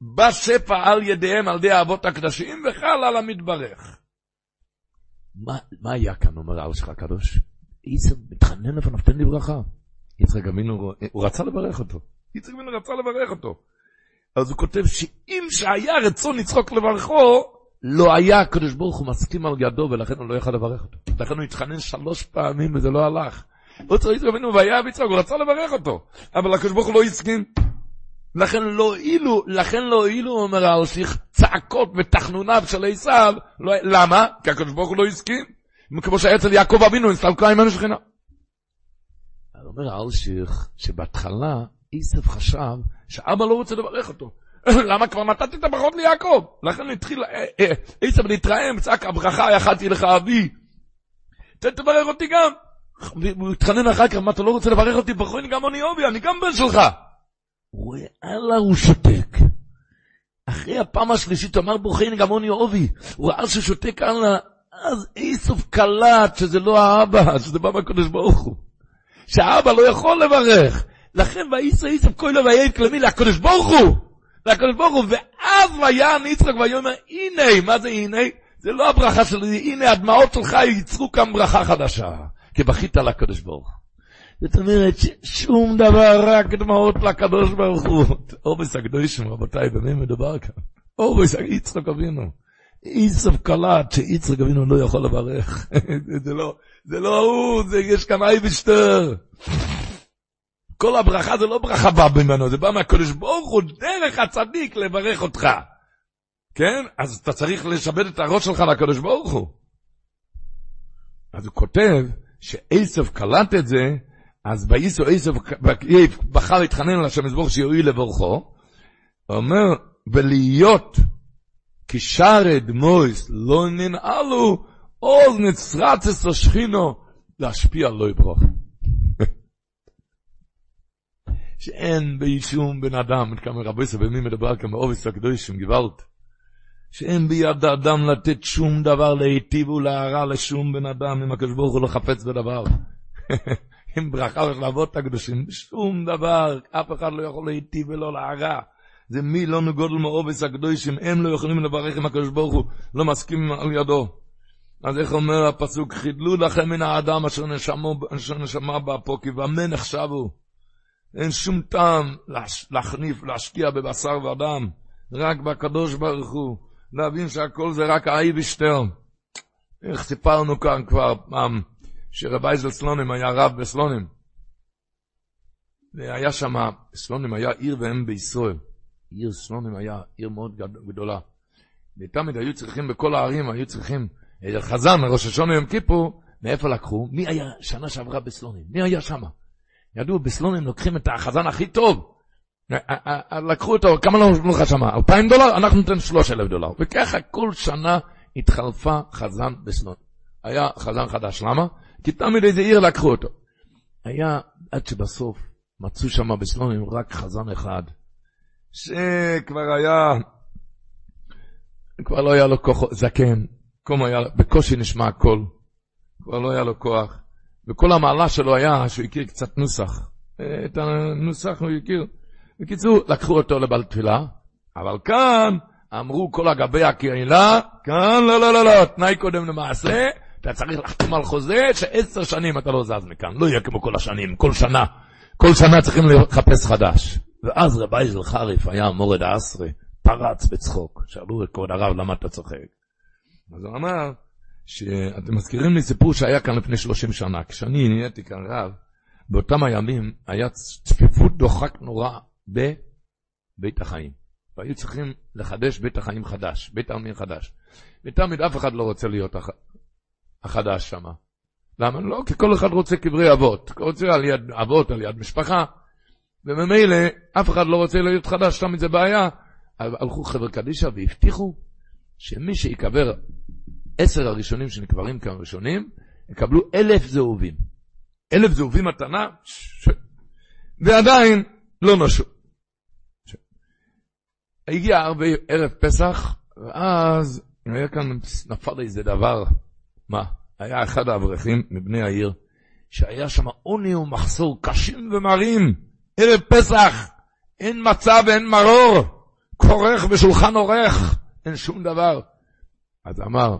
בא שפע על ידיהם, על ידי האבות הקדשים, וחל על המתברך. מה, מה היה כאן, אומר האל שלך הקדוש? איזה מתחנן לפניו, תן לי ברכה. יצחק אבינו, הוא רצה לברך אותו. יצחק אבינו רצה לברך אותו. אז הוא כותב שאם שהיה רצון לצחוק לברכו, לא היה הקדוש ברוך הוא מסכים על ידו, ולכן הוא לא יכל לברך אותו. לכן הוא התחנן שלוש פעמים וזה לא הלך. הוא צריך יצחק אבינו והיה ביצחק, הוא רצה לברך אותו, אבל הקדוש ברוך הוא לא הסכים. לכן לא הועילו, לכן לא הועילו, אומר האלשיך, צעקות ותחנוניו של עשיו, לא, למה? כי הקדוש ברוך הוא לא הסכים. כמו שהיה אצל יעקב אבינו, נסתלקה ממנו שכינה. אומר האלשיך, שבהתחלה עשב חשב שאבא לא רוצה לברך אותו. למה כבר נתתי את הברכות ליעקב? לכן התחיל אה, אה, עשב להתרעם, צעק הברכה, יכלתי לך אבי. תברך אותי גם. הוא התחנן אחר כך, מה אתה לא רוצה לברך אותי? ברכוני גם אני אובי, אני גם בן שלך. הוא אללה, הוא שותק. אחרי הפעם השלישית הוא אמר ברכוני גם אני אובי. הוא ראה שהוא שותק אללה, אז איסוף קלט שזה לא האבא, שזה בא מהקדוש ברוך הוא. שהאבא לא יכול לברך. לכן ואיסו איסוף כהלו ויעד כלמי לקדוש ברוך הוא. לקדוש ברוך הוא. ואז ויען יצחק ויאמר הנה, מה זה הנה? זה לא הברכה שלי, הנה הדמעות שלך ייצרו כאן ברכה חדשה. כי בכית לקדוש ברוך. זאת אומרת ששום דבר, רק דמעות לקדוש ברוך הוא. אורבס הקדושים, רבותיי, במי מדובר כאן? אורבס יצחק אבינו. איסוף קלט שיצחק אבינו לא יכול לברך. זה לא, זה לא הוא, זה יש כאן אייבשטר. כל הברכה זה לא ברכה באה ממנו, זה בא מהקדוש ברוך הוא דרך הצדיק לברך אותך. כן? אז אתה צריך לשבד את הראש שלך לקדוש ברוך הוא. אז הוא כותב שעשב קלט את זה, אז באיסו עשב בחר להתחנן על השם יזבור שיועיל לברכו. הוא אומר, ולהיות כשרד מויס לא ננעלו, עוז נצרצס השכינו, להשפיע לא יברוך. שאין בישום בן אדם, כמה רבי סבבי מדבר כמה אובס הקדושים, גוואלט, שאין ביד האדם לתת שום דבר להיטיב ולהרע לשום בן אדם, אם הקדוש ברוך הוא לא חפץ בדבר. עם ברכה ושלבות הקדושים, שום דבר, אף אחד לא יכול להיטיב ולא להרע. זה מי לא נגודל מאובס הקדושים, הם לא יכולים לברך עם הקדוש ברוך הוא, לא מסכים על ידו. אז איך אומר הפסוק, חידלו לכם מן האדם אשר נשמה באפו, כי במה נחשבו? אין שום טעם להחניף, להשקיע בבשר ודם, רק בקדוש ברוך הוא, להבין שהכל זה רק האי ושטרן. איך סיפרנו כאן כבר פעם, שרב אייזל סלונים היה רב בסלונים. והיה שם, סלונים היה עיר ואם בישראל. עיר סלונים היה עיר מאוד גדולה. ותמיד היו צריכים, בכל הערים היו צריכים איזה חזן, ראש השונה יום כיפור, מאיפה לקחו? מי היה שנה שעברה בסלונים? מי היה שם? ידעו, בסלונים לוקחים את החזן הכי טוב. לקחו אותו, כמה לא נתנו לך שמה? אלפיים דולר? אנחנו ניתן שלוש אלף דולר. וככה כל שנה התחלפה חזן בסלונים. היה חזן חדש, למה? כי תמיד איזה עיר לקחו אותו. היה, עד שבסוף מצאו שם בסלונים רק חזן אחד, שכבר היה, כבר לא היה לו כוח, זקן, היה, בקושי נשמע הקול, כבר לא היה לו כוח, וכל המעלה שלו היה שהוא הכיר קצת נוסח. את הנוסח הוא הכיר. בקיצור, לקחו אותו לבל תפילה, אבל כאן אמרו כל אגבי הקהילה, כאן לא, לא, לא, לא, תנאי קודם למעשה, אתה צריך לחתום על חוזה שעשר שנים אתה לא זז מכאן, לא יהיה כמו כל השנים, כל שנה. כל שנה צריכים לחפש חדש. ואז רבי זל חריף היה מורד העשרה, פרץ בצחוק. שאלו את כבוד הרב, למה אתה צוחק? אז הוא אמר, שאתם מזכירים לי סיפור שהיה כאן לפני 30 שנה. כשאני נהייתי כאן רב, באותם הימים היה צפיפות דוחק נורא בבית החיים. והיו צריכים לחדש בית החיים חדש, בית העלמין חדש. ותמיד אף אחד לא רוצה להיות הח... החדש שם. למה? לא, כי כל אחד רוצה קברי אבות. רוצה על יד אבות, על יד משפחה. וממילא אף אחד לא רוצה להיות חדש, תמיד זה בעיה. הלכו חבר'ה קדישא והבטיחו שמי שיקבר עשר הראשונים שנקברים כאן ראשונים, יקבלו אלף זהובים. אלף זהובים מתנה, ש... ועדיין לא נשו. ש... הגיע הרבה ערב פסח, ואז היה כאן, נפל איזה דבר. מה? היה אחד האברכים מבני העיר, שהיה שם עוני ומחסור קשים ומרים. ערב פסח, אין מצה ואין מרור, כורך בשולחן עורך, אין שום דבר. אז אמר,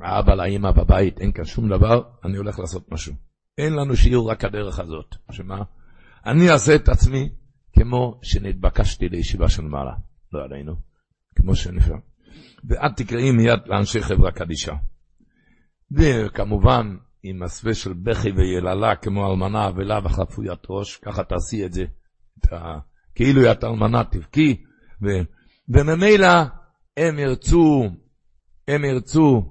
האבא לאמא בבית, אין כאן שום דבר, אני הולך לעשות משהו. אין לנו שיעור רק הדרך הזאת. שמה? אני אעשה את עצמי כמו שנתבקשתי לישיבה של מעלה. לא עלינו, כמו שנפעל. ואת תקראי מיד לאנשי חברה קדישה. וכמובן, עם מסווה של בכי ויללה כמו אלמנה אבלה וחפוית ראש, ככה תעשי את זה, את ה... כאילו היא אלמנה תבכי, וממילא הם ירצו, הם ירצו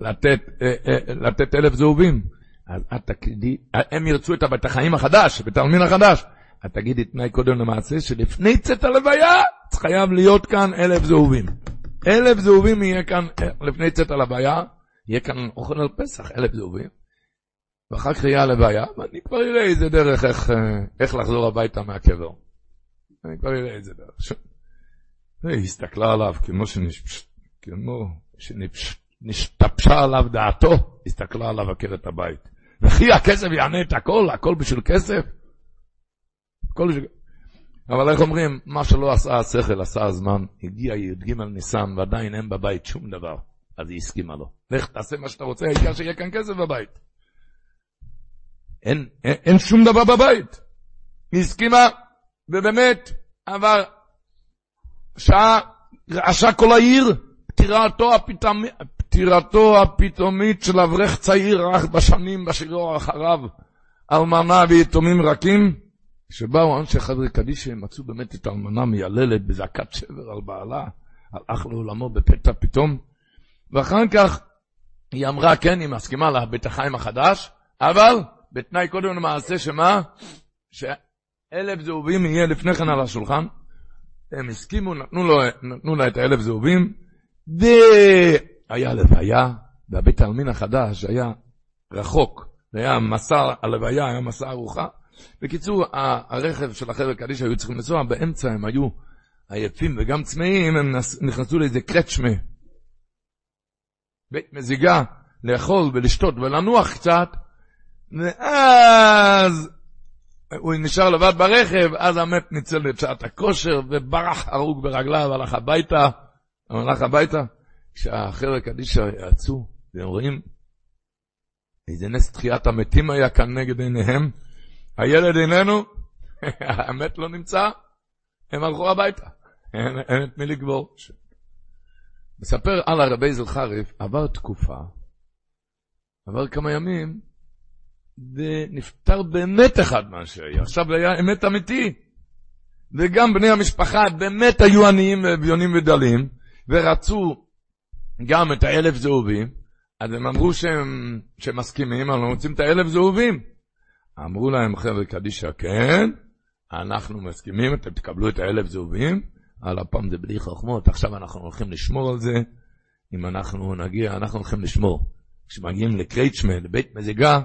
לתת, אה, אה, לתת אלף זהובים. אז את תגידי, הם ירצו את החיים החדש, בית העלמין החדש. את תגידי תנאי קודם למעשה, שלפני צאת הלוויה, חייב להיות כאן אלף זהובים. אלף זהובים יהיה כאן, לפני צאת הלוויה, יהיה כאן אוכל על פסח, אלף זהובים. ואחר כך יהיה הלוויה, ואני כבר אראה איזה דרך איך, איך לחזור הביתה מהקבר. אני כבר אראה איזה דרך. היא הסתכלה עליו כמו, שנש... כמו עליו דעתו, הסתכלה עליו עקרת הבית. וכי הכסף יענה את הכל, הכל בשביל כסף? הכל בשביל... אבל איך אומרים, מה שלא עשה השכל, עשה הזמן, הגיע י"ג ניסן ועדיין אין בבית שום דבר, אז היא הסכימה לו. לך תעשה מה שאתה רוצה, העיקר שיהיה כאן כסף בבית. אין, אין, אין שום דבר בבית. היא הסכימה, ובאמת, עבר שעה, רעשה כל העיר, פטירתו. פטירתו הפתאומית של אברך צעיר רך בשנים בשירו אחריו, אלמנה ויתומים רכים, כשבאו אנשי חברי קדישא, מצאו באמת את האלמנה מייללת בזעקת שבר על בעלה, הלך לעולמו בפתע פתאום, ואחר כך היא אמרה, כן, היא מסכימה לבית החיים החדש, אבל בתנאי קודם למעשה שמה? שאלף זהובים יהיה לפני כן על השולחן. הם הסכימו, נתנו, לו, נתנו לה את האלף זהובים, והיה לוויה, והבית העלמין החדש היה רחוק, היה מסע, הלוויה היה מסע ארוחה. בקיצור, הרכב של החבר'ה קדישא היו צריכים לנסוע, באמצע הם היו עייפים וגם צמאים, הם נכנסו לאיזה קרצ'מה, בית מזיגה, לאכול ולשתות ולנוח קצת, ואז הוא נשאר לבד ברכב, אז המת ניצל את שעת הכושר וברח הרוג ברגליו, הלך הביתה, הלך הביתה. כשהחבר'ה קדישא יצאו, והם רואים איזה נס תחיית המתים היה כאן נגד עיניהם, הילד איננו, המת לא נמצא, הם הלכו הביתה, אין את מי לגבור. מספר על הרבי זלחריף, עבר תקופה, עבר כמה ימים, ונפטר באמת אחד מהשהיה. עכשיו היה אמת אמיתי. וגם בני המשפחה באמת היו עניים ואביונים ודלים, ורצו גם את האלף זהובים, אז הם אמרו שהם, שהם מסכימים, אבל רוצים את האלף זהובים. אמרו להם חבר'ה קדישא, כן, אנחנו מסכימים, אתם תקבלו את האלף זהובים, על הפעם זה בלי חוכמות, עכשיו אנחנו הולכים לשמור על זה, אם אנחנו נגיע, אנחנו הולכים לשמור. כשמגיעים לקרייצ'מן, לבית מזיגה,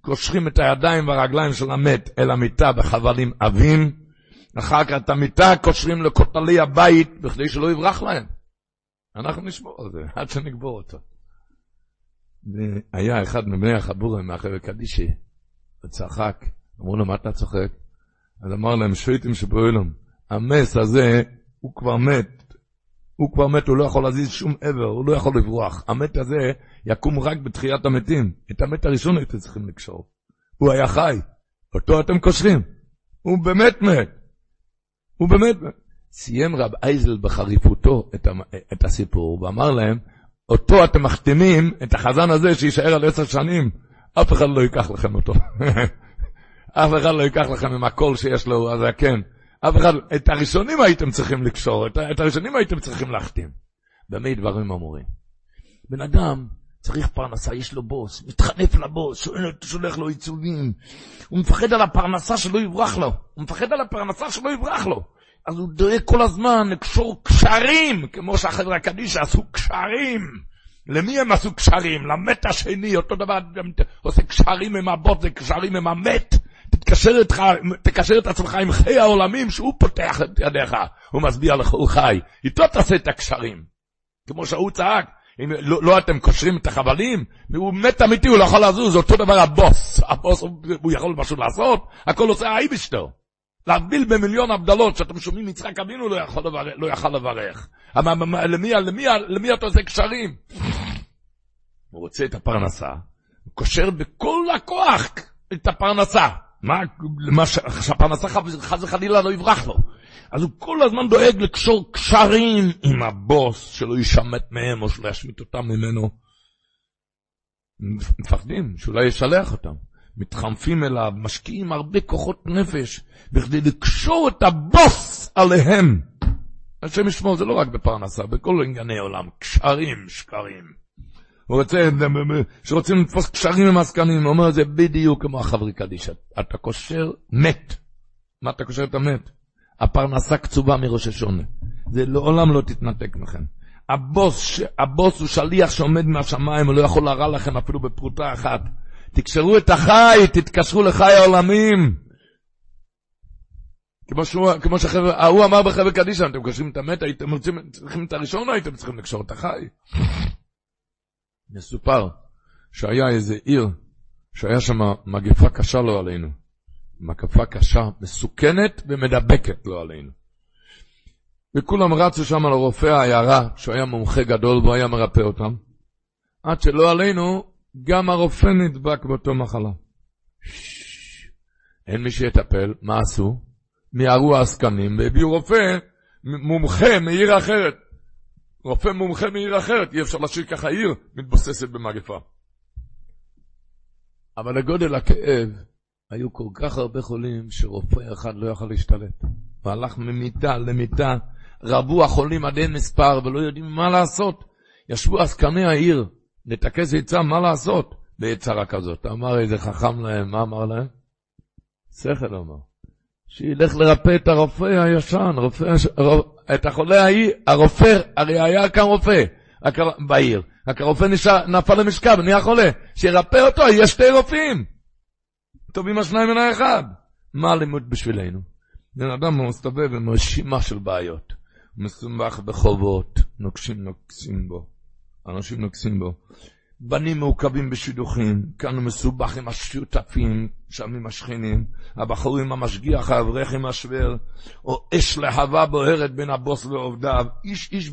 קושרים את הידיים והרגליים של המת אל המיטה בחבלים עבים, אחר כך את המיטה קושרים לכותלי הבית בכדי שלא יברח להם. אנחנו נשמור על זה עד שנגבור אותו. והיה אחד מבני החבורים מהחבר קדישי, וצחק, אמרו לו, מה אתה צוחק? אז אמר להם, שייטים שבאוילום, המס הזה, הוא כבר מת, הוא כבר מת, הוא לא יכול להזיז שום עבר, הוא לא יכול לברוח. המת הזה יקום רק בתחיית המתים. את המת הראשון הייתם צריכים לקשור. הוא היה חי, אותו אתם קושרים. הוא באמת מת. הוא באמת מת. סיים רב אייזל בחריפותו את, המ... את הסיפור, ואמר להם, אותו אתם מחתימים, את החזן הזה שיישאר על עשר שנים, אף אחד לא ייקח לכם אותו. אף אחד לא ייקח לכם עם הקול שיש לו, אז כן. אחד, את הראשונים הייתם צריכים לקשור, את, הראשונים הייתם צריכים להחתים. במה דברים אמורים? בן אדם צריך פרנסה, יש לו בוס, מתחנף לבוס, שולח לו עיצובים. הוא מפחד על הפרנסה שלא יברח לו. הוא מפחד על הפרנסה שלא יברח לו. אז הוא דואג כל הזמן לקשור קשרים, כמו שהחברה הקדישא עשו קשרים. למי הם עשו קשרים? למת השני, אותו דבר, עושה קשרים עם הבוט, זה קשרים עם המת. תתקשר, איתך, תקשר את עצמך עם חיי העולמים שהוא פותח את ידיך, הוא מסביר לך, הוא חי. איתו תעשה את הקשרים. כמו שהוא צעק, אם לא, לא אתם קושרים את החבלים, הוא מת אמיתי, הוא לא יכול לזוז, אותו דבר הבוס. הבוס, הוא, הוא יכול משהו לעשות, הכל עושה האיבשטר. להבדיל במיליון הבדלות, שאתם שומעים יצחק אבינו לא יכול לברך. לא יכול לברך. אבל למי, למי, למי אתה עושה קשרים? הוא רוצה את הפרנסה, הוא קושר בכל הכוח את הפרנסה. מה, מה שהפרנסה חס וחלילה לא יברח לו. אז הוא כל הזמן דואג לקשור קשרים עם הבוס, שלא יישמט מהם או שלא ישמיט אותם ממנו. מפחדים שאולי ישלח אותם. מתחנפים אליו, משקיעים הרבה כוחות נפש, בכדי לקשור את הבוס עליהם. השם ישמור, זה לא רק בפרנסה, בכל ענייני עולם, קשרים, שקרים. הוא רוצה, שרוצים לתפוס קשרים עם עסקנים, הוא אומר, זה בדיוק כמו החברי קדישא. אתה קושר מת. מה אתה קושר את המת? הפרנסה קצובה מראש השונה. זה לעולם לא תתנתק מכם. הבוס, הבוס הוא שליח שעומד מהשמיים, הוא לא יכול להרע לכם אפילו בפרוטה אחת. תקשרו את החי, תתקשרו לחי העולמים. כמו שהוא, כמו שההוא אמר בחבר קדישא, אתם קושרים את המת, הייתם רוצים, צריכים את הראשון, הייתם צריכים לקשור את החי. מסופר שהיה איזה עיר, שהיה שם מגפה קשה לא עלינו. מגפה קשה, מסוכנת ומדבקת לא עלינו. וכולם רצו שם לרופא העיירה, שהוא היה מומחה גדול והוא היה מרפא אותם. עד שלא עלינו, גם הרופא נדבק באותו מחלה. אין מי שיטפל, מה עשו? מיהרו העסקנים והביאו רופא מומחה מעיר אחרת. רופא מומחה מעיר אחרת, אי אפשר להשאיר ככה עיר מתבוססת במגפה. אבל לגודל הכאב, היו כל כך הרבה חולים שרופא אחד לא יכל להשתלט. הוא הלך ממיטה למיטה, רבו החולים עד אין מספר ולא יודעים מה לעשות. ישבו עסקני העיר, נתקס עצה מה לעשות ביצרה כזאת. אמר איזה חכם להם, מה אמר להם? שכל אמר. שילך לרפא את הרופא הישן, רופא, את החולה ההיא, הרופא, הרי היה כאן רופא בעיר, רק הרופא נשאר, נפל למשכב, נהיה חולה, שירפא אותו, יש שתי רופאים. טובים השניים מן האחד. מה הלימוד בשבילנו? בן אדם מסתובב עם רשימה של בעיות. מסומך בחובות, נוקשים נוקסים בו. אנשים נוקסים בו. בנים מעוכבים בשידוכים, כאן הוא מסובך עם השותפים, שם עם השכנים, הבחור עם המשגיח, האברך עם השוור, או אש להבה בוערת בין הבוס ועובדיו, איש איש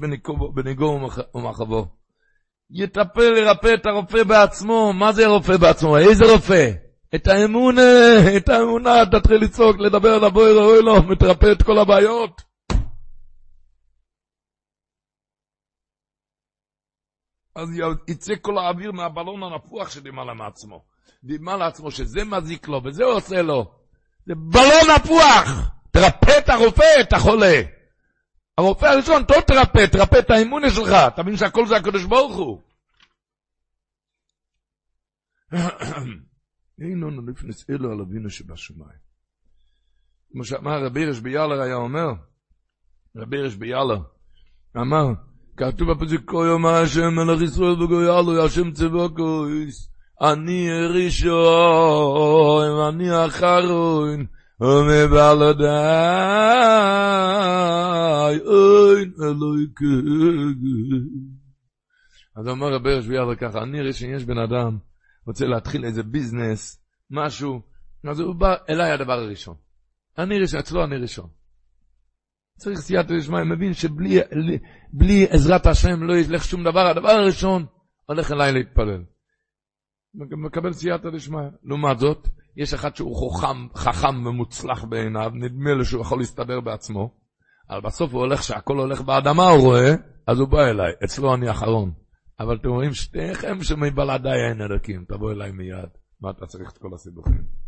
בניגו ומחבו. יטפל לרפא את הרופא בעצמו, מה זה רופא בעצמו? איזה רופא? את האמונה, את האמונה, תתחיל לצעוק, לדבר על הבויר, אוי לו, מתרפא את כל הבעיות. אז יצא כל האוויר מהבלון הנפוח שלמעלה מעצמו. וימה לעצמו שזה מזיק לו וזה עושה לו. זה בלון נפוח! תרפא את הרופא, את החולה. הרופא הראשון, טוב תרפא, תרפא את האמונה שלך. תבין שהכל זה הקדוש ברוך הוא. אין לנו לפנס אלו על אבינו שבשמיים. כמו שאמר רבי ירש ביאלר היה אומר, רבי ירש ביאלר, אמר, כתוב בפסוק כה יאמר השם מלך ישראל וגויה לו השם צבוקויס אני ראשון אני אחרון ומבלעדי אין אלוהי אז אומר רבי יושבי אבל ככה, אני ראשון, יש בן אדם, רוצה להתחיל איזה ביזנס, משהו, אז הוא בא אליי הדבר הראשון. אני ראשון, אצלו אני ראשון. צריך סייעתא דשמיא, מבין שבלי עזרת השם לא ילך שום דבר, הדבר הראשון, הולך אליי להתפלל. מקבל סייעתא דשמיא. לעומת זאת, יש אחד שהוא חכם, חכם ומוצלח בעיניו, נדמה לו שהוא יכול להסתדר בעצמו, אבל בסוף הוא הולך, שהכל הולך באדמה, הוא רואה, אז הוא בא אליי, אצלו אני אחרון. אבל אתם רואים, שתיכם שמבלעדיי אין אלוקים, תבוא אליי מיד. מה אתה צריך את כל הסיבוכים?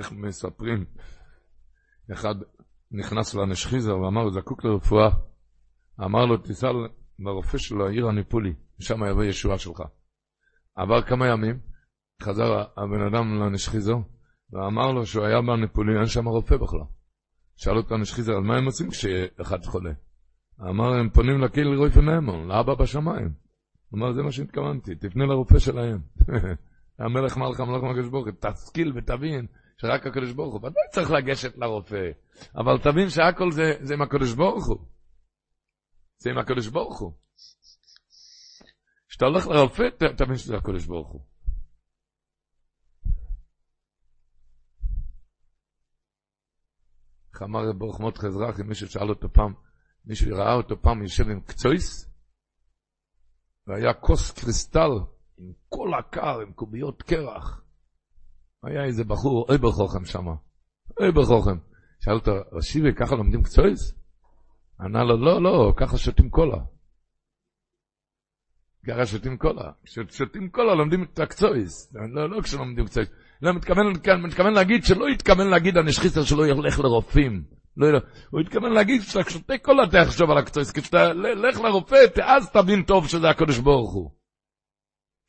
איך מספרים? אחד נכנס לנשחיזר ואמר, הוא זקוק לרפואה. אמר לו, תיסע לרופא שלו, העיר הניפולי, ושם יבוא ישועה שלך. עבר כמה ימים, חזר הבן אדם לנשחיזר, ואמר לו שהוא היה בניפולי, אין שם רופא בכלל. שאל אותו הנשחיזר, אז מה הם עושים כשאחד חולה? אמר, הם פונים לקהיל רויפן נאמון, לאבא בשמיים. אמר, זה מה שהתכוונתי, תפנה לרופא שלהם. המלך מלך המלך מלך ברוך תשכיל ותבין שרק הקדוש ברוך הוא. ודאי צריך לגשת לרופא, אבל תבין שהכל זה, זה עם הקדוש ברוך הוא. זה עם הקדוש ברוך הוא. כשאתה הולך לרופא, תבין שזה הקדוש ברוך הוא. איך אמר ברוך מות חזרחי, מישהו שאל אותו פעם, מישהו ראה אותו פעם יושב עם קצויס, והיה כוס קריסטל עם כל הקר, עם קוביות קרח. היה איזה בחור, אוי בחוכם שם, אוי בחוכם. שאל אותו, רשיבי, ככה לומדים קצויס? ענה לו, לא, לא, ככה שותים קולה. ככה שותים קולה. כששותים קולה לומדים את הקצויס. לא, לא כשלומדים קצויס. לא, מתכוון, מתכוון להגיד שלא התכוון להגיד הנשחיסר שלא ילך לרופאים. לא, לא. הוא התכוון להגיד כשאתה שותה קולה תחשוב על הקצויס. כשאתה לך לרופא, אז תבין טוב שזה הקדוש ברוך הוא.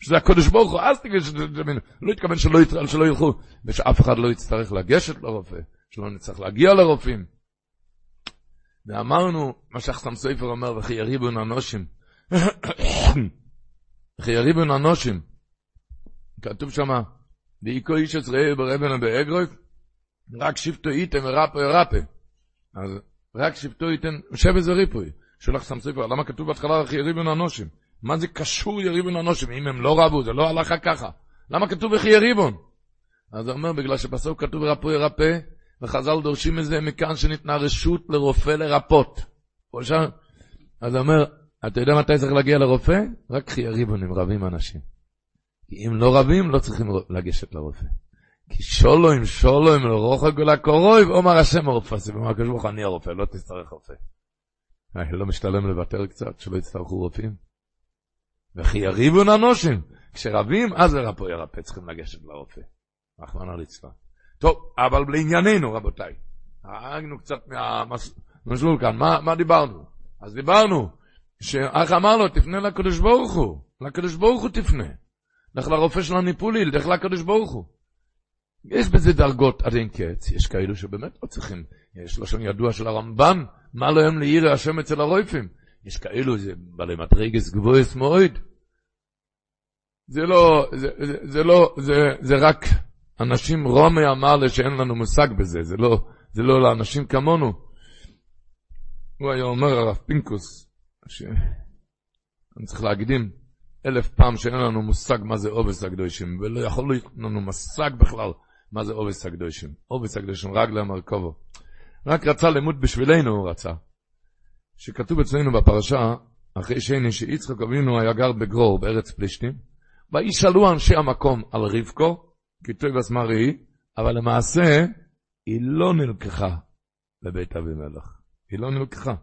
שזה הקדוש ברוך הוא, אז תגיד שזה, לא התכוון שלא, שלא ילכו, ושאף אחד לא יצטרך לגשת לרופא, שלא נצטרך להגיע לרופאים. ואמרנו, מה שהחסם סופר אומר, וכי יריבו ננושים. וכי יריבו ננושים. כתוב שמה, ואיקו איש עזראי ברבן ובאגרויף, רק שבטו איתם ורפו ורפה. אז רק שבטו איתם, שב איזה ריפוי. שולח סם סופר, למה כתוב בהתחלה וכי יריבו ננושים? מה זה קשור יריבון אנושים? אם הם לא רבו, זה לא הלכה ככה. למה כתוב וכי יריבון? אז הוא אומר, בגלל שבסוף כתוב רפו ירפא, וחז"ל דורשים מזה מכאן שניתנה רשות לרופא לרפות. אז הוא אומר, אתה יודע מתי צריך להגיע לרופא? רק חי יריבונים רבים אנשים. כי אם לא רבים, לא צריכים לגשת לרופא. כי שולוים, שולוים, לרוחק ולקורוי, ואומר השם הרופא, ואומר הקדוש ברוך אני הרופא, לא תצטרך רופא. לא משתלם לוותר קצת, שלא יצטרכו רופאים? וכי יריבו ננושים. כשרבים, אז לרפו ירפא, צריכים לגשת לרופא. רחמנא ליצלן. טוב, אבל לענייננו, רבותיי. הרגנו קצת מהמסלול כאן. מה, מה דיברנו? אז דיברנו, שאח אמר לו, תפנה לקדוש ברוך הוא. לקדוש ברוך הוא תפנה. לך לרופא של הניפולי, לך לקדוש ברוך הוא. יש בזה דרגות עד אין קץ, יש כאלו שבאמת לא צריכים. יש לשון ידוע של הרמב"ן, מה להם לעירי השם אצל הרויפים. יש כאלו, זה בעלי מדרגס גבוהס מאוד. זה לא, זה, זה, זה לא, זה, זה רק אנשים, רומי אמר לי שאין לנו מושג בזה, זה לא, זה לא לאנשים כמונו. הוא היה אומר, הרב פינקוס, שאני צריך להקדים אלף פעם שאין לנו מושג מה זה עובס הקדושים, ולא יכול להיות לנו מושג בכלל מה זה עובס הקדושים. עובס הקדושים, רגלה מרכובו. רק רצה לימוד בשבילנו, הוא רצה. שכתוב אצלנו בפרשה, אחרי שני שיצחק אבינו היה גר בגרור בארץ פלישתים, וישאלו אנשי המקום על רבקו, כי טוב אסמרי, אבל למעשה היא לא נלקחה לבית אבימלך. היא לא נלקחה.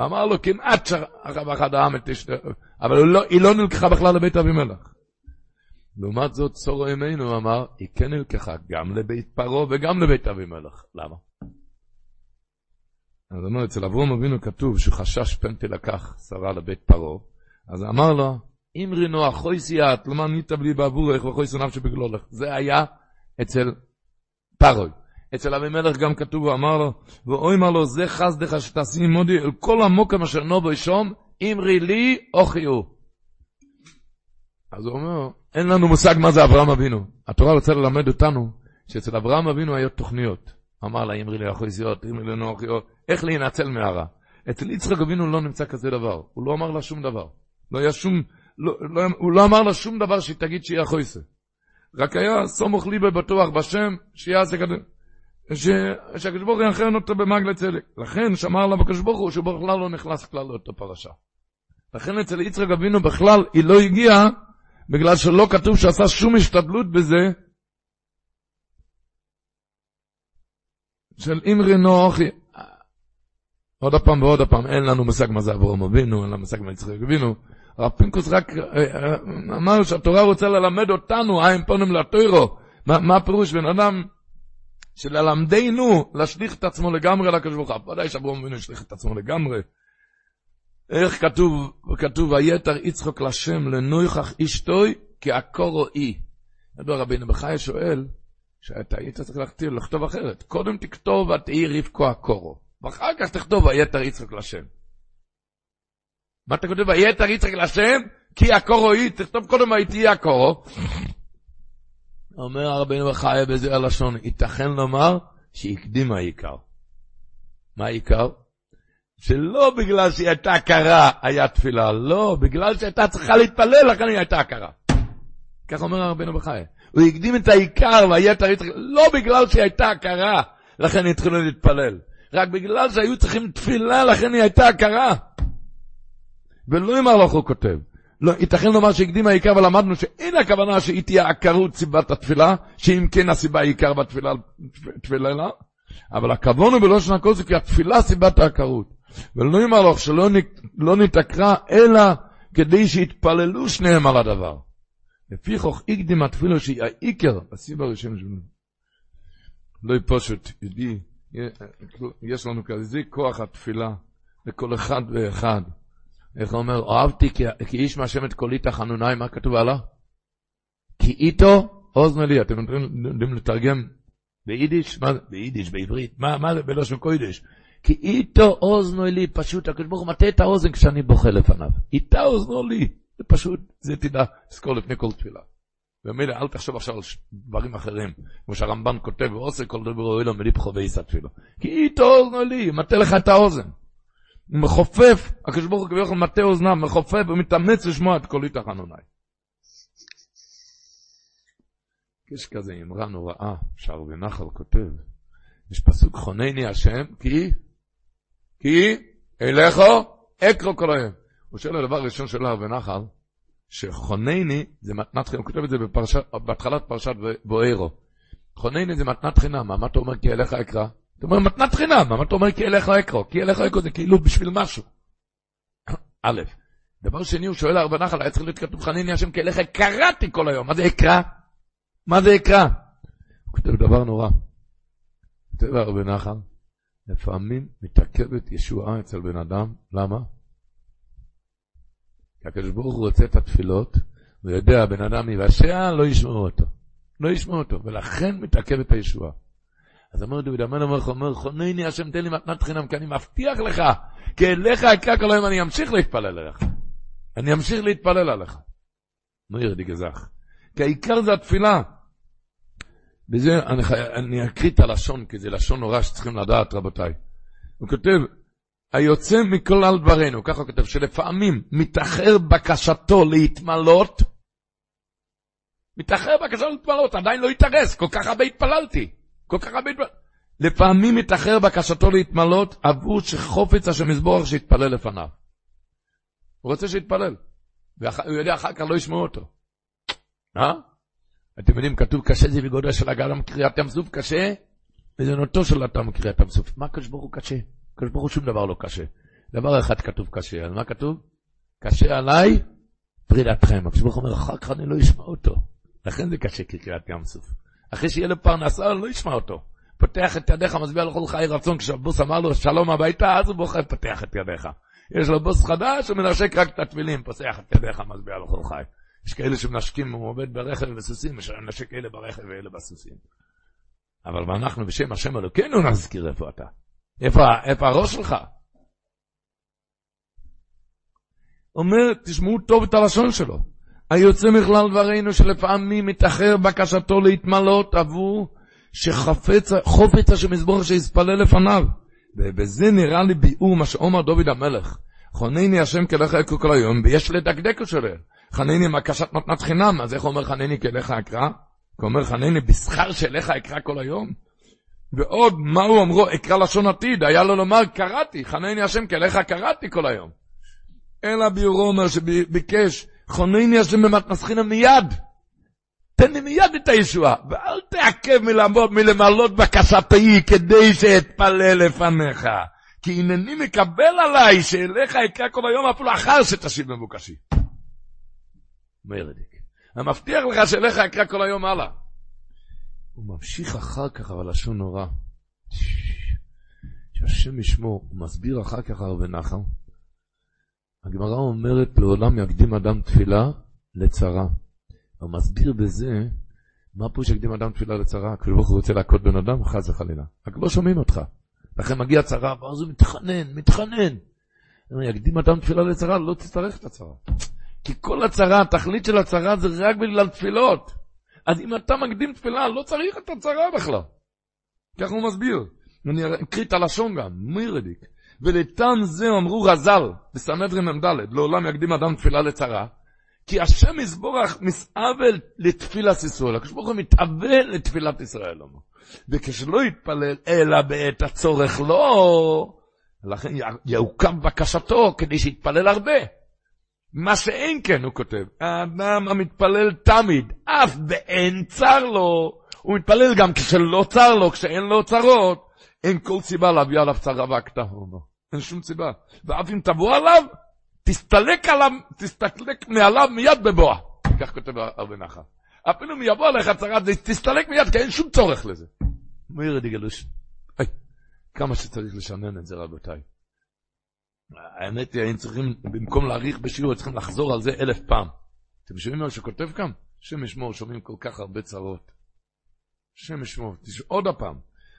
אמר לו כמעט שרב אחד העם את אשתו, אבל לא, היא לא נלקחה בכלל לבית אבימלך. לעומת זאת, צורו ימינו אמר, היא כן נלקחה גם לבית פרעה וגם לבית אבימלך. למה? אז אומר, אצל אברום אבינו כתוב שחשש פן תלקח שרה לבית פרעה, אז אמר לו, אם רינו אחוי סייעת, למה ניתא בלי בעבורך וחוי סונף שבגלולך. זה היה אצל פרוי. אצל אבימלך גם כתוב, הוא אמר לו, ואוי אמר לו, זה חסדך שתעשי מודי אל כל המוקם אשר נובו שום, אמרי לי אוכיו. אז הוא אומר, אין לנו מושג מה זה אברהם אבינו. התורה רוצה ללמד אותנו שאצל אברהם אבינו היו תוכניות. אמר לה, אמרי לי אחוי סייעת, אמרי לי נוחיות, איך להינצל מהרע. אצל יצחק אבינו לא נמצא כזה דבר, הוא לא אמר לה שום דבר. לא היה שום, לא, לא, הוא לא אמר לה שום דבר שהיא תגיד שיהיה חויסה. רק היה סמוך ליבה בטוח בשם, שיעשה כזה, שהקדוש ברוך הוא ינחם אותו במגלה צדק. לכן שמר לה בקדוש ברוך הוא שהוא בכלל לא נכנס כלל לאותו פרשה. לכן אצל יצחק אבינו בכלל היא לא הגיעה, בגלל שלא כתוב שעשה שום השתדלות בזה, של אמרי נוחי, עוד פעם ועוד פעם, אין לנו מושג מה זה אברהם אבינו, אין לנו מושג מה יצחק אבינו. הרב פינקוס רק אה, אה, אמר שהתורה רוצה ללמד אותנו, אין פונים לטוירו. מה, מה הפירוש בן אדם שללמדנו להשליך את עצמו לגמרי לקדוש ברוך הוא. ודאי שאברהם אבינו השליך את עצמו לגמרי. איך כתוב, כתוב, ויתר יצחוק לשם לנויכח אשתוי, כי הקורו אי. ידוע רבינו בחי שואל, שאתה היית צריך לכתוב, לכתוב אחרת. קודם תכתוב ותהי רבקו הקורו. ואחר כך תכתוב ויתר יצחק לשם. מה אתה כותב ויתר יצחק לשם? כי הקורו היא, תכתוב קודם הייתי הקורו. אומר הרבינו בחיה בזה הלשון, ייתכן לומר שהקדים העיקר. מה העיקר? שלא בגלל שהיא הייתה קרה היה תפילה, לא, בגלל שהייתה צריכה להתפלל, לכן היא הייתה קרה. כך אומר הרבינו בחיה. הוא הקדים את העיקר והיתר לא בגלל שהיא הייתה קרה, לכן התחילו להתפלל. רק בגלל שהיו צריכים תפילה, לכן היא הייתה הכרה. ולא עם הלוך הוא כותב. לא, ייתכן לומר שהקדים העיקר ולמדנו שאין הכוונה שהיא תהיה עקרות סיבת התפילה, שאם כן הסיבה העיקר בתפילה, תפילה לה, אבל הכוון הוא בלושן זה כי התפילה סיבת העקרות. ולא עם הלוך שלא לא נתעקרה, אלא כדי שיתפללו שניהם על הדבר. לפיכוך הקדים התפילו שהיא העיקר, הסיבה הראשון שלנו. לא פשוט, ידידי, יש לנו כזה כוח התפילה לכל אחד ואחד. איך אומר, אוהבתי כי, כי איש מהשם את קולי תחנוני, מה כתוב עליו? כי איתו אוזנו לי, אתם יודעים לתרגם ביידיש? מה זה? ביידיש, בעברית, מה, מה זה בלושן קוידיש? כי איתו אוזנו לי, פשוט, הקדוש ברוך הוא מטה את האוזן כשאני בוכה לפניו. איתה אוזנו לי, זה פשוט, זה תדע, תזכור לפני כל תפילה. ומילא, אל תחשוב עכשיו על דברים אחרים, כמו שהרמב"ן כותב, ועושה כל דבר אוי לו מליפחו ואיסא תפילו. כי איתו אוזנו לי, מטה לך את האוזן. הוא מחופף, הקדוש ברוך הוא כביכול מטה אוזניו, מחופף ומתאמץ לשמוע את קולי תחנוני. יש כזה אמרה נוראה, שער נחל כותב, יש פסוק חונני השם, כי, כי אלכו אקרו כל היום. הוא שואל הדבר הראשון של הר ונחל, שחונני זה מתנת חינם, הוא כותב את זה בפרשת, בהתחלת פרשת בוארו. חונני זה מתנת חינם, מה אתה אומר כי אליך אקרא? אתה אומר מתנת חינם, מה אתה אומר כי אליך אקרא? כי אליך אקרא זה כאילו בשביל משהו. א', דבר שני, הוא שואל הרבה נחל, היה צריך להיות כתוב חנני השם כי אליך קראתי כל היום, מה זה אקרא? מה זה אקרא? הוא כותב דבר נורא. כותב הרבה נחל, לפעמים מתעכבת ישועה אצל בן אדם, למה? כי הקדוש ברוך הוא רוצה את התפילות, הוא יודע, בן אדם יבשע, לא ישמעו אותו. לא ישמעו אותו, ולכן מתעכבת הישועה. אז אומר דוד המלך, אומר, חונני השם תן לי מתנת חינם, כי אני מבטיח לך, כי אליך אקרא כל היום, אני אמשיך להתפלל עליך. אני אמשיך להתפלל עליך. מאיר די גזח. כי העיקר זה התפילה. בזה אני, אני אקריא את הלשון, כי זה לשון נורא שצריכים לדעת, רבותיי. הוא כותב, היוצא מכלל דברינו, ככה כותב, שלפעמים מתאחר בקשתו להתמלות, מתאחר בקשתו להתמלות, עדיין לא התארס, כל כך הרבה התפללתי, כל כך הרבה התפללתי. לפעמים מתאחר בקשתו להתמלות עבור שחופץ השם יזבורך שיתפלל לפניו. הוא רוצה שיתפלל, והוא יודע אחר כך לא ישמעו אותו. אה? אתם יודעים, כתוב קשה זה בגודל של הגל קריאת ים סוף קשה, וזה נוטו של הטעם קריאת ים סוף. מה הקדוש ברוך הוא קשה? הקדוש ברוך הוא שום דבר לא קשה. דבר אחד כתוב קשה, אז מה כתוב? קשה עליי פרידתכם. הקדוש ברוך הוא אומר, אחר כך אני לא אשמע אותו. לכן זה קשה כקריאת ים סוף. אחרי שיהיה לו פרנסה, אני לא אשמע אותו. פותח את ידיך, מצביע לכל חיי רצון, כשהבוס אמר לו שלום הביתה, אז הוא בוחר, פותח את ידיך. יש לו בוס חדש, הוא מנשק רק את התפילים, פוסח את ידיך, מצביע לכל חי. יש כאלה שמנשקים, הוא עובד ברכב וסוסים, יש מנשק אלה ברכב ואלה בסוסים. אבל אנחנו בשם השם אלוקינו נזכיר איפה אתה. איפה, איפה הראש שלך? אומר, תשמעו טוב את הלשון שלו. היוצא מכלל דברינו שלפעמים מתאחר בקשתו להתמלות עבור שחופץ השם יסבור שיספלל לפניו. ובזה נראה לי ביאור מה שאומר דוד המלך. חונני השם כלך אקו כל היום, ויש לדקדקו שלו. חנני מקשת מתנת חינם, אז איך אומר חנני כלך אקרא? הוא אומר חנני בשכר שלך אקרא כל היום? ועוד, מה הוא אמרו? אקרא לשון עתיד, היה לו לומר קראתי, חנני השם כלך קראתי כל היום. אלא ביורו אומר שביקש, חונני השם במתנת חינם מיד. תן לי מיד את הישועה, ואל תעכב מלעמוד, מלמלות בקשתי כדי שאתפלל לפניך. כי הנני מקבל עליי שאליך אקרא כל היום אפילו אחר שתשיב מבוקשי. מרדיק. אני מבטיח לך שאליך אקרא כל היום הלאה. הוא ממשיך אחר כך, אבל לשון נורא. שהשם ישמור, הוא מסביר אחר כך הרבה נחל. הגמרא אומרת, לעולם יקדים אדם תפילה לצרה. הוא מסביר בזה, מה פה שיקדים אדם תפילה לצרה? ברוך הוא רוצה להכות בן אדם, חס וחלילה. רק לא שומעים אותך. לכן מגיע צרה, ואז הוא מתחנן, מתחנן. יקדים אדם תפילה לצרה, לא תצטרך את הצרה. כי כל הצרה, התכלית של הצרה זה רק בגלל תפילות. אז אם אתה מקדים תפילה, לא צריך את הצרה בכלל. ככה הוא מסביר. אני אקריא את הלשון גם, מירדיק. ולטעם זה אמרו רז"ל, בסנהדרין מ"ד, לעולם יקדים אדם תפילה לצרה, כי השם יסבורך מסעבל לתפילת ישראל. הקדוש ברוך הוא מתאבל לתפילת ישראל. וכשלא יתפלל, אלא בעת הצורך לא, לכן יעוקם בקשתו כדי שיתפלל הרבה. מה שאין כן, הוא כותב, האדם המתפלל תמיד, אף באין צר לו, הוא מתפלל גם כשלא צר לו, כשאין לו צרות, אין כל סיבה להביא עליו צרה והקטה. אין שום סיבה. ואף אם תבוא עליו, תסתלק, עליו, תסתלק מעליו מיד בבוא. כך כותב הרבה נחל. אפילו אם יבוא עליך צרה, תסתלק מיד, כי אין שום צורך לזה. מאיר דיגלוש. כמה שצריך לשנן את זה, רבותיי. האמת היא, היינו צריכים, במקום להאריך בשיעור, צריכים לחזור על זה אלף פעם. אתם שומעים מה שכותב כאן? השם ישמור, שומעים כל כך הרבה צרות. השם ישמור, תשמעו עוד הפעם.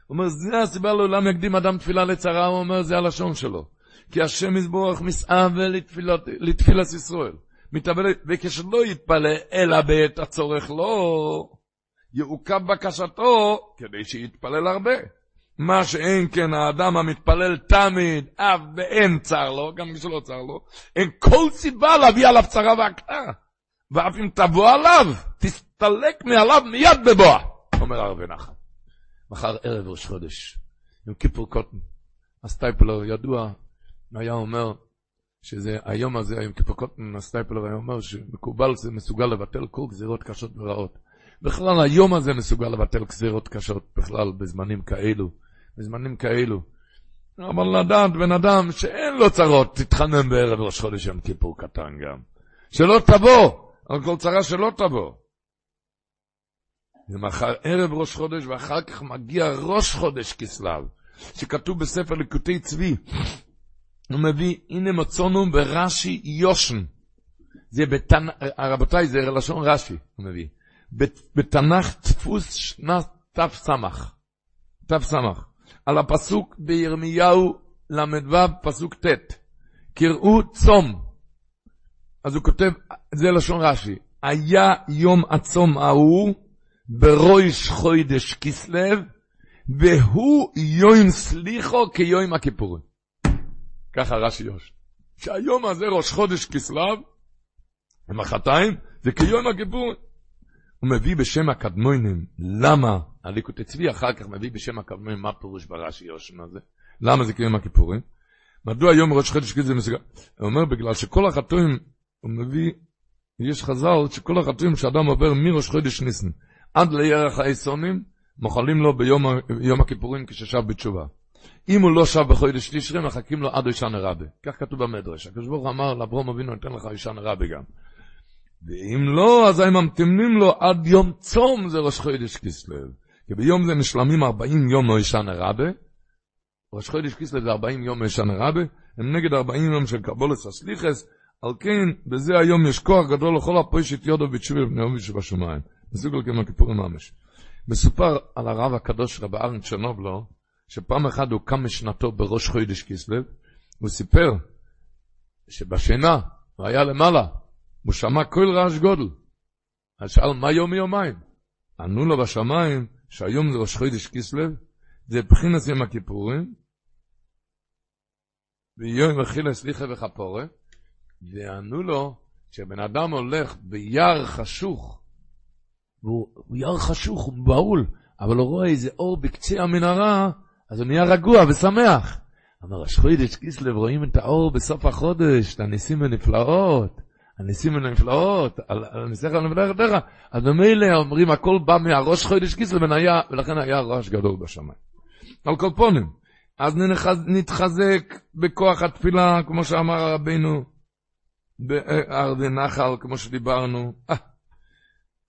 הוא אומר, זה הסיבה לעולם יקדים אדם תפילה לצרה, הוא אומר, זה הלשון שלו. כי השם יזבורך מסעב לתפילת ישראל. מתאבל, וכשלא יתפלא אלא בעת הצורך לו, יעוכב בקשתו כדי שיתפלל הרבה. מה שאין כן האדם המתפלל תמיד, אף ואין צר לו, גם כשלא צר לו, אין כל סיבה להביא עליו צרה והקעה. ואף אם תבוא עליו, תסתלק מעליו מיד בבוא, אומר הרבי נחם. מחר ערב ראש חודש, עם כיפור קוטן. הסטייפלר ידוע, היה אומר, שזה היום הזה, היום כיפור קטן, הסטייפלר היה אומר שמקובל מסוגל לבטל כל גזירות קשות ורעות. בכלל היום הזה מסוגל לבטל גזירות קשות, בכלל בזמנים כאלו, בזמנים כאלו. אבל לדעת בן אדם שאין לו צרות, תתחנן בערב ראש חודש יום כיפור קטן גם. שלא תבוא, על כל צרה שלא תבוא. ומחר ערב ראש חודש, ואחר כך מגיע ראש חודש כסלו, שכתוב בספר ליקוטי צבי. הוא מביא, הנה מצונו ברש"י יושן. זה בתנ"ך, רבותיי, זה לשון רש"י, הוא מביא. בתנ"ך דפוס שנת תס, תס, על הפסוק בירמיהו ל"ו, פסוק ט', קראו צום. אז הוא כותב, זה לשון רש"י, היה יום הצום ההוא ברויש חוידש כסלו, והוא יום סליחו כיום הכיפורים. ככה רש"י יוש. שהיום הזה ראש חודש כסלו, ומחרתיים, זה כיום הכיפורים. הוא מביא בשם הקדמונים, למה, הליקוטי צבי אחר כך מביא בשם הקדמונים, מה פירוש ברש"י יושן הזה? למה זה כיום הכיפורים? מדוע היום ראש חודש כסלו מסוגל? הוא אומר, בגלל שכל החתומים, הוא מביא, יש חז"ל שכל החתומים שאדם עובר מראש חודש ניסן, עד לירח האסונים, מוחלים לו ביום הכיפורים כששב בתשובה. אם הוא לא שב בחודש תשרי, מחכים לו עד אישן רבה. כך כתוב במדרש. הקדוש ברוך אמר לאברום אבינו, ניתן לך אישן רבה גם. ואם לא, אז הם ממתינים לו עד יום צום, זה ראש חודש כסלו. כי ביום זה משלמים 40 יום מאישן רבה. ראש חודש כסלו זה 40 יום מאישן רבה, הם נגד 40 יום של קבולת הסליחס, על כן, בזה היום יש כוח גדול לכל הפוישת יודו בתשובה בני עובי שבשמיים. מסוג על כמה כיפורים ממש. מסופר על הרב הקדוש רב ארנד צ'רנובלו, שפעם אחת הוא קם משנתו בראש חודש כסלו, הוא סיפר שבשינה, הוא היה למעלה, הוא שמע כל רעש גודל. אז שאל, מה יום מיומיים? ענו לו בשמיים שהיום זה ראש חודש כסלו, זה בחינס יום הכיפורים, ויום אכילה סליחה וכפורה, וענו לו שבן אדם הולך ביער חשוך, והוא יער חשוך, הוא בהול, אבל הוא רואה איזה אור בקצה המנהרה, אז הוא נהיה רגוע ושמח. אמר, חודש כסלו, רואים את האור בסוף החודש, את הניסים הנפלאות, הניסים הנפלאות, על הניסיך הנפלאות דרך, אז במילא אומרים, הכל בא מהראש חודש כסלו, ולכן היה רעש גדול בשמיים. על כל פונים, אז נתחזק בכוח התפילה, כמו שאמר רבינו, בארדי נחל, כמו שדיברנו. אה,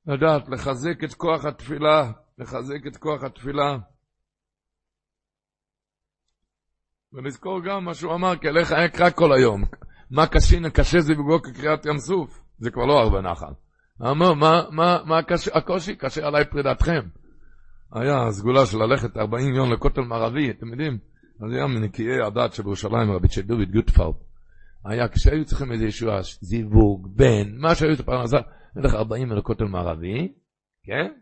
לדעת, לחזק את כוח התפילה, לחזק את כוח התפילה. ולזכור גם מה שהוא אמר, כי עליך אקרא כל היום. מה קשה, קשה זה בגלל כקריאת ים סוף. זה כבר לא הרבה נחל. אמר, מה, מה, מה הקושי? הקושי? קשה עליי פרידתכם. היה הסגולה של ללכת 40 יום לכותל מערבי, אתם יודעים? אז היה מנקיי הדת שבירושלים, רבי צ'דוביד גוטפלד. היה כשהיו צריכים איזה ישועה, זיווג, בן, מה שהיו את הפרנסה, נלך 40 לכותל מערבי, כן?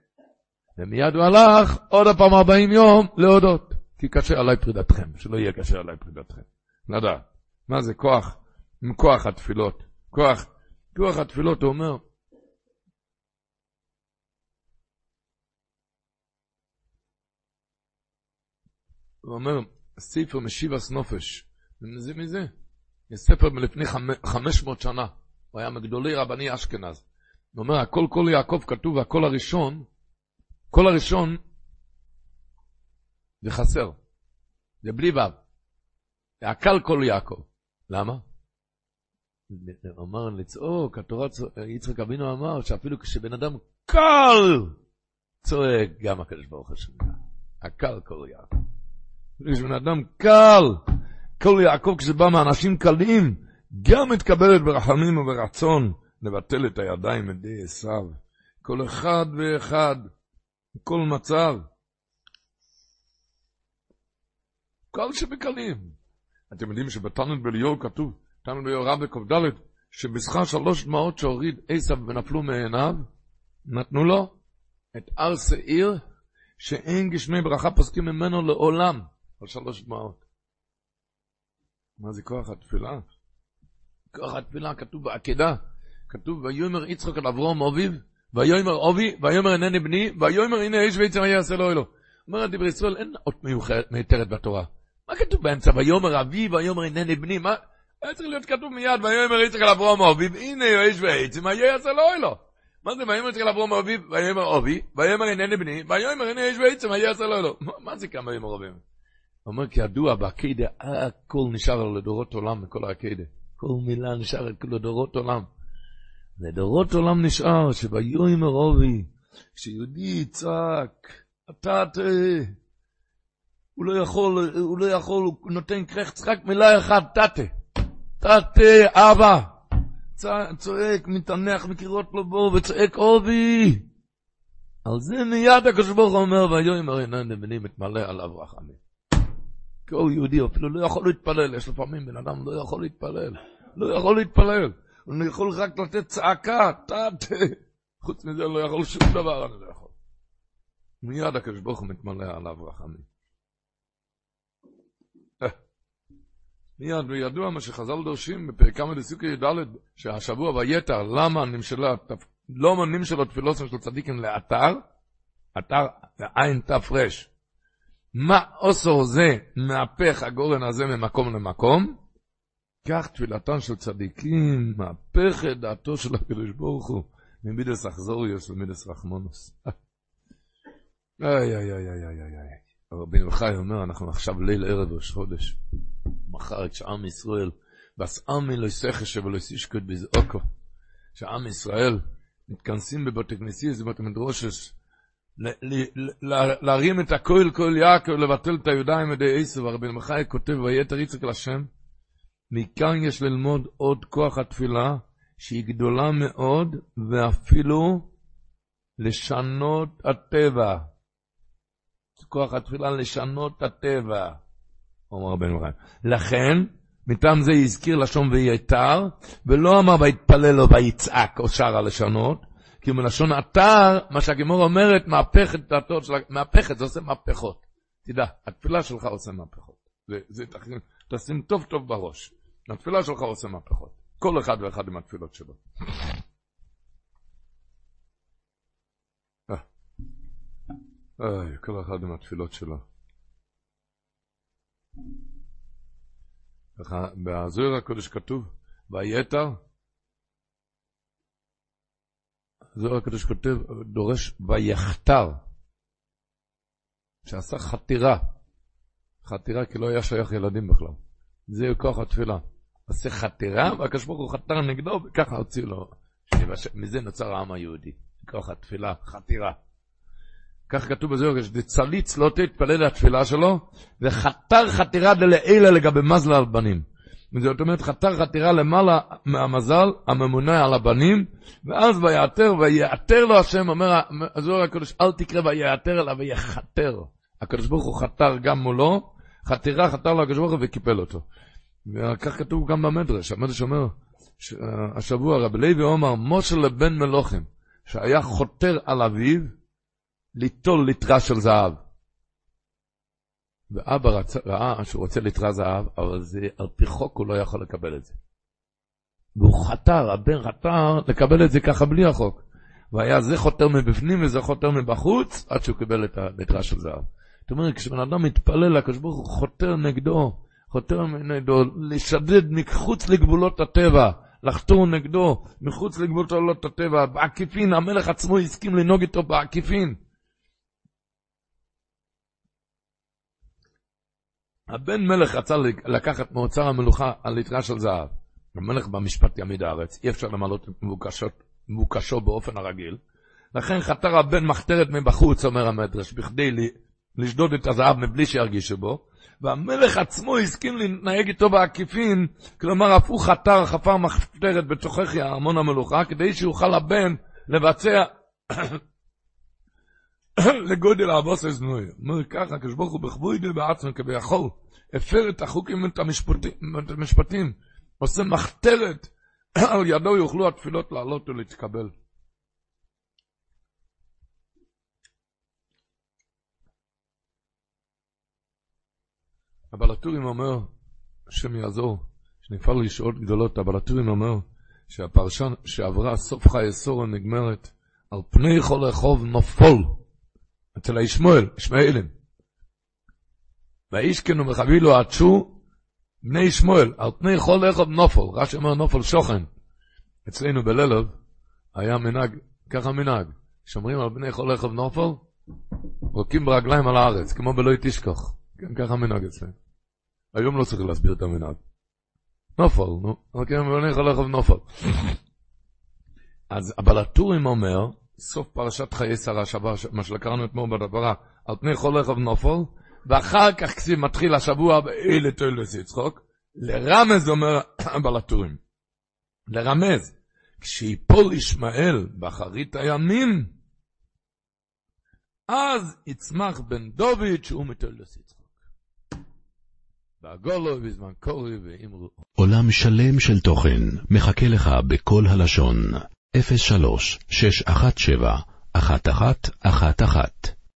ומיד הוא הלך עוד הפעם 40 יום להודות, כי קשה עליי פרידתכם, שלא יהיה קשה עליי פרידתכם. לדעת, מה זה כוח? כוח התפילות. כוח, כוח התפילות, הוא אומר, הוא אומר, ספר משיבס נופש, ומזה מזה, יש ספר מלפני חמש מאות שנה, הוא היה מגדולי רבני אשכנז. הוא אומר, הכל כל יעקב כתוב, והכל הראשון, כל הראשון זה חסר, זה בלי ו', זה הקל כל יעקב. למה? אמר לצעוק, התורה, יצחק אבינו אמר שאפילו כשבן אדם קל צועק, גם הקדוש ברוך שומע. הקל קורא יעקב. כשבן אדם קל, כל יעקב כשבא מאנשים קלים, גם מתקבלת ברחמים וברצון לבטל את הידיים מידי עשיו. כל אחד ואחד, בכל מצב. קל שבקלים. אתם יודעים שבתנ"ל בליאור כתוב, תנ"ל בליאור רב בק"ד, שבשכר שלוש דמעות שהוריד עשיו ונפלו מעיניו, נתנו לו את הר שעיר, שאין גשמי ברכה פוסקים ממנו לעולם, על שלוש דמעות. מה זה כוח התפילה? כוח התפילה כתוב בעקדה, כתוב ויאמר יצחק על אברום אביו, ויאמר אבי, ויאמר אינני בני, ויאמר הנה איש ויצר יעשה לו אלו. אומרת דברי ישראל, אין אות מיותרת בתורה. מה כתוב באמצע? ויאמר אבי, ויאמר אינני בני, מה? היה צריך להיות כתוב מיד, ויאמר יצחק על אברום אביו, הנה איש ויצר יעשה לו אלו. מה זה, ויאמר יצחק על אברום אביו, ויאמר אבי, ויאמר אינני בני, ויאמר הנה איש ויצר יעשה לו אלו. מה זה כאן ויאמר אביו? אומר כי ידוע בעקידה, הכל נשאר לדורות עולם מכל העקידה. כל מילה נשאר לדורות עולם. לדורות עולם נשאר שביום ערובי, כשיהודי יצעק, אתה תראה, הוא לא יכול, הוא לא יכול, הוא נותן כרך צחק מילה אחת, תתה. תתה, אבא. צועק, מתענח מקירות לבו וצועק עובי. על זה מיד הקדוש ברוך הוא אומר, ויום הרי בני מתמלא עליו רחמים. כל יהודי אפילו לא יכול להתפלל, יש לפעמים בן אדם לא יכול להתפלל, לא יכול להתפלל. אני יכול רק לתת צעקה, תת, חוץ מזה לא יכול שום דבר, אני לא יכול. מיד הקדוש ברוך הוא מתמלא עליו רחמים. מיד, וידוע מה שחז"ל דורשים בפרקה מדסוקי י"ד, שהשבוע ויתר, למה נמשלה, לא נמשלו תפילות של צדיקים לאתר, אתר עין תר, מה עושו זה מהפך הגורן הזה ממקום למקום? כך תפילתן של צדיקים, מהפכת דעתו של הקדוש ברוך הוא, ממידס אכזוריוס ומידס רחמונוס. איי, איי, איי, איי, איי, איי. רבי נחי אומר, אנחנו עכשיו ליל ערב ראש חודש. מחר את שעם ישראל, ואס עמי לא יסחש ולא יסישקות בזעוקו. שעם ישראל מתכנסים בבתי כנסייה, בבתי מדרושש, להרים את הכל כל יעקב, לבטל את הידיים ידי עשו, הרבי נחי כותב, ויתר יצחק לשם, מכאן יש ללמוד עוד כוח התפילה, שהיא גדולה מאוד, ואפילו לשנות הטבע. כוח התפילה לשנות הטבע, אומר בן מרן. לכן, מטעם זה הזכיר לשון ויתר, ולא אמר ויתפלל לו ויצעק או שרה לשנות, כי מלשון אתר, מה שהגמור אומרת, מהפך את דעתו של... מהפכת, זה עושה מהפכות. תדע, התפילה שלך עושה מהפכות. זה, זה תשים טוב טוב בראש. התפילה שלך עושה מהפכות. כל אחד ואחד עם התפילות שלו. אוי, כל אחד עם התפילות שלו. בזוהר הקודש כתוב, ויתר, זוהר הקודש כותב, דורש ויחתר, שעשה חתירה, חתירה כי לא היה שייך ילדים בכלל. זה כוח התפילה. עושה חתירה, והקדוש ברוך הוא חתר נגדו, וככה הוציאו לו. מזה נוצר העם היהודי. כוח התפילה, חתירה. כך כתוב בזוהר, שצליץ לא תתפלל לתפילה שלו, וחתר חתירה דלעילה לגבי מזל על בנים. זאת אומרת, חתר חתירה למעלה מהמזל הממונה על הבנים, ואז ויעתר, ויעתר לו השם, אומר הזוהר הקדוש, אל תקרא ויעתר אלא ויחתר. הקדוש ברוך הוא חתר גם מולו, חתירה חתר לו הקדוש ברוך הוא וקיפל אותו. וכך כתוב גם במדרש, המדרש אומר, השבוע רבי לוי אומר, משה לבן מלוכים, שהיה חותר על אביו, ליטול ליטרה של זהב. ואבא רצ... ראה שהוא רוצה ליטרה זהב, אבל זה, על פי חוק הוא לא יכול לקבל את זה. והוא חתר, הבן חתר לקבל את זה ככה בלי החוק. והיה זה חותר מבפנים וזה חותר מבחוץ, עד שהוא קיבל את הליטרה של זהב. זאת אומרת, כשבן אדם מתפלל, הקדוש ברוך הוא חותר נגדו, חותר נגדו, לשדד מחוץ לגבולות הטבע, לחתור נגדו, מחוץ לגבולות הטבע, בעקיפין, המלך עצמו הסכים לנהוג איתו בעקיפין. הבן מלך רצה לקחת מאוצר המלוכה על ליטרה של זהב. המלך במשפט ימיד הארץ, אי אפשר למלות את מבוקשו באופן הרגיל. לכן חתר הבן מחתרת מבחוץ, אומר המדרש, בכדי לשדוד את הזהב מבלי שירגישו בו, והמלך עצמו הסכים להתנהג איתו בעקיפין, כלומר אף הוא חתר, חפר מחתרת בתוככי ארמון המלוכה, כדי שיוכל הבן לבצע לגודל אבוס אזנוי. אומר ככה, הקדוש ברוך הוא בכבודי בעצמו כביכול, הפר את החוקים ואת המשפטים, עושה מחתרת, על ידו יוכלו התפילות לעלות ולהתקבל. אבל הטורים אומר, השם יעזור, שנפעל לשאול גדולות, אבל הטורים אומר שהפרשה שעברה סוף חיי סורו נגמרת, על פני כל רחוב נופול, אצל הישמואל, ישמעאלים. והאישכנו מחבילו עדשו בני ישמואל, על פני כל רחוב נופל, רש"י אומר נופל שוכן. אצלנו בללוב היה מנהג, ככה מנהג, שומרים על בני כל רחוב נופל, רוקים ברגליים על הארץ, כמו בלא תשכח. כן, ככה מנהג אצלנו. היום לא צריך להסביר את המנהג. נופל, נו, אוקיי, אני יכול ללכת נופל. אז אבל הטורים אומר, סוף פרשת חיי שרה שבה, מה שלקרנו אתמול בדברה, על פני כל רכב נופל, ואחר כך מתחיל השבוע באלה תוילס יצחוק, לרמז אומר אבל הטורים. לרמז, כשיפול ישמעאל באחרית הימים, אז יצמח בן דוד שהוא מתוילס יצחוק. עולם שלם של תוכן מחכה לך בכל הלשון, 03 617 1111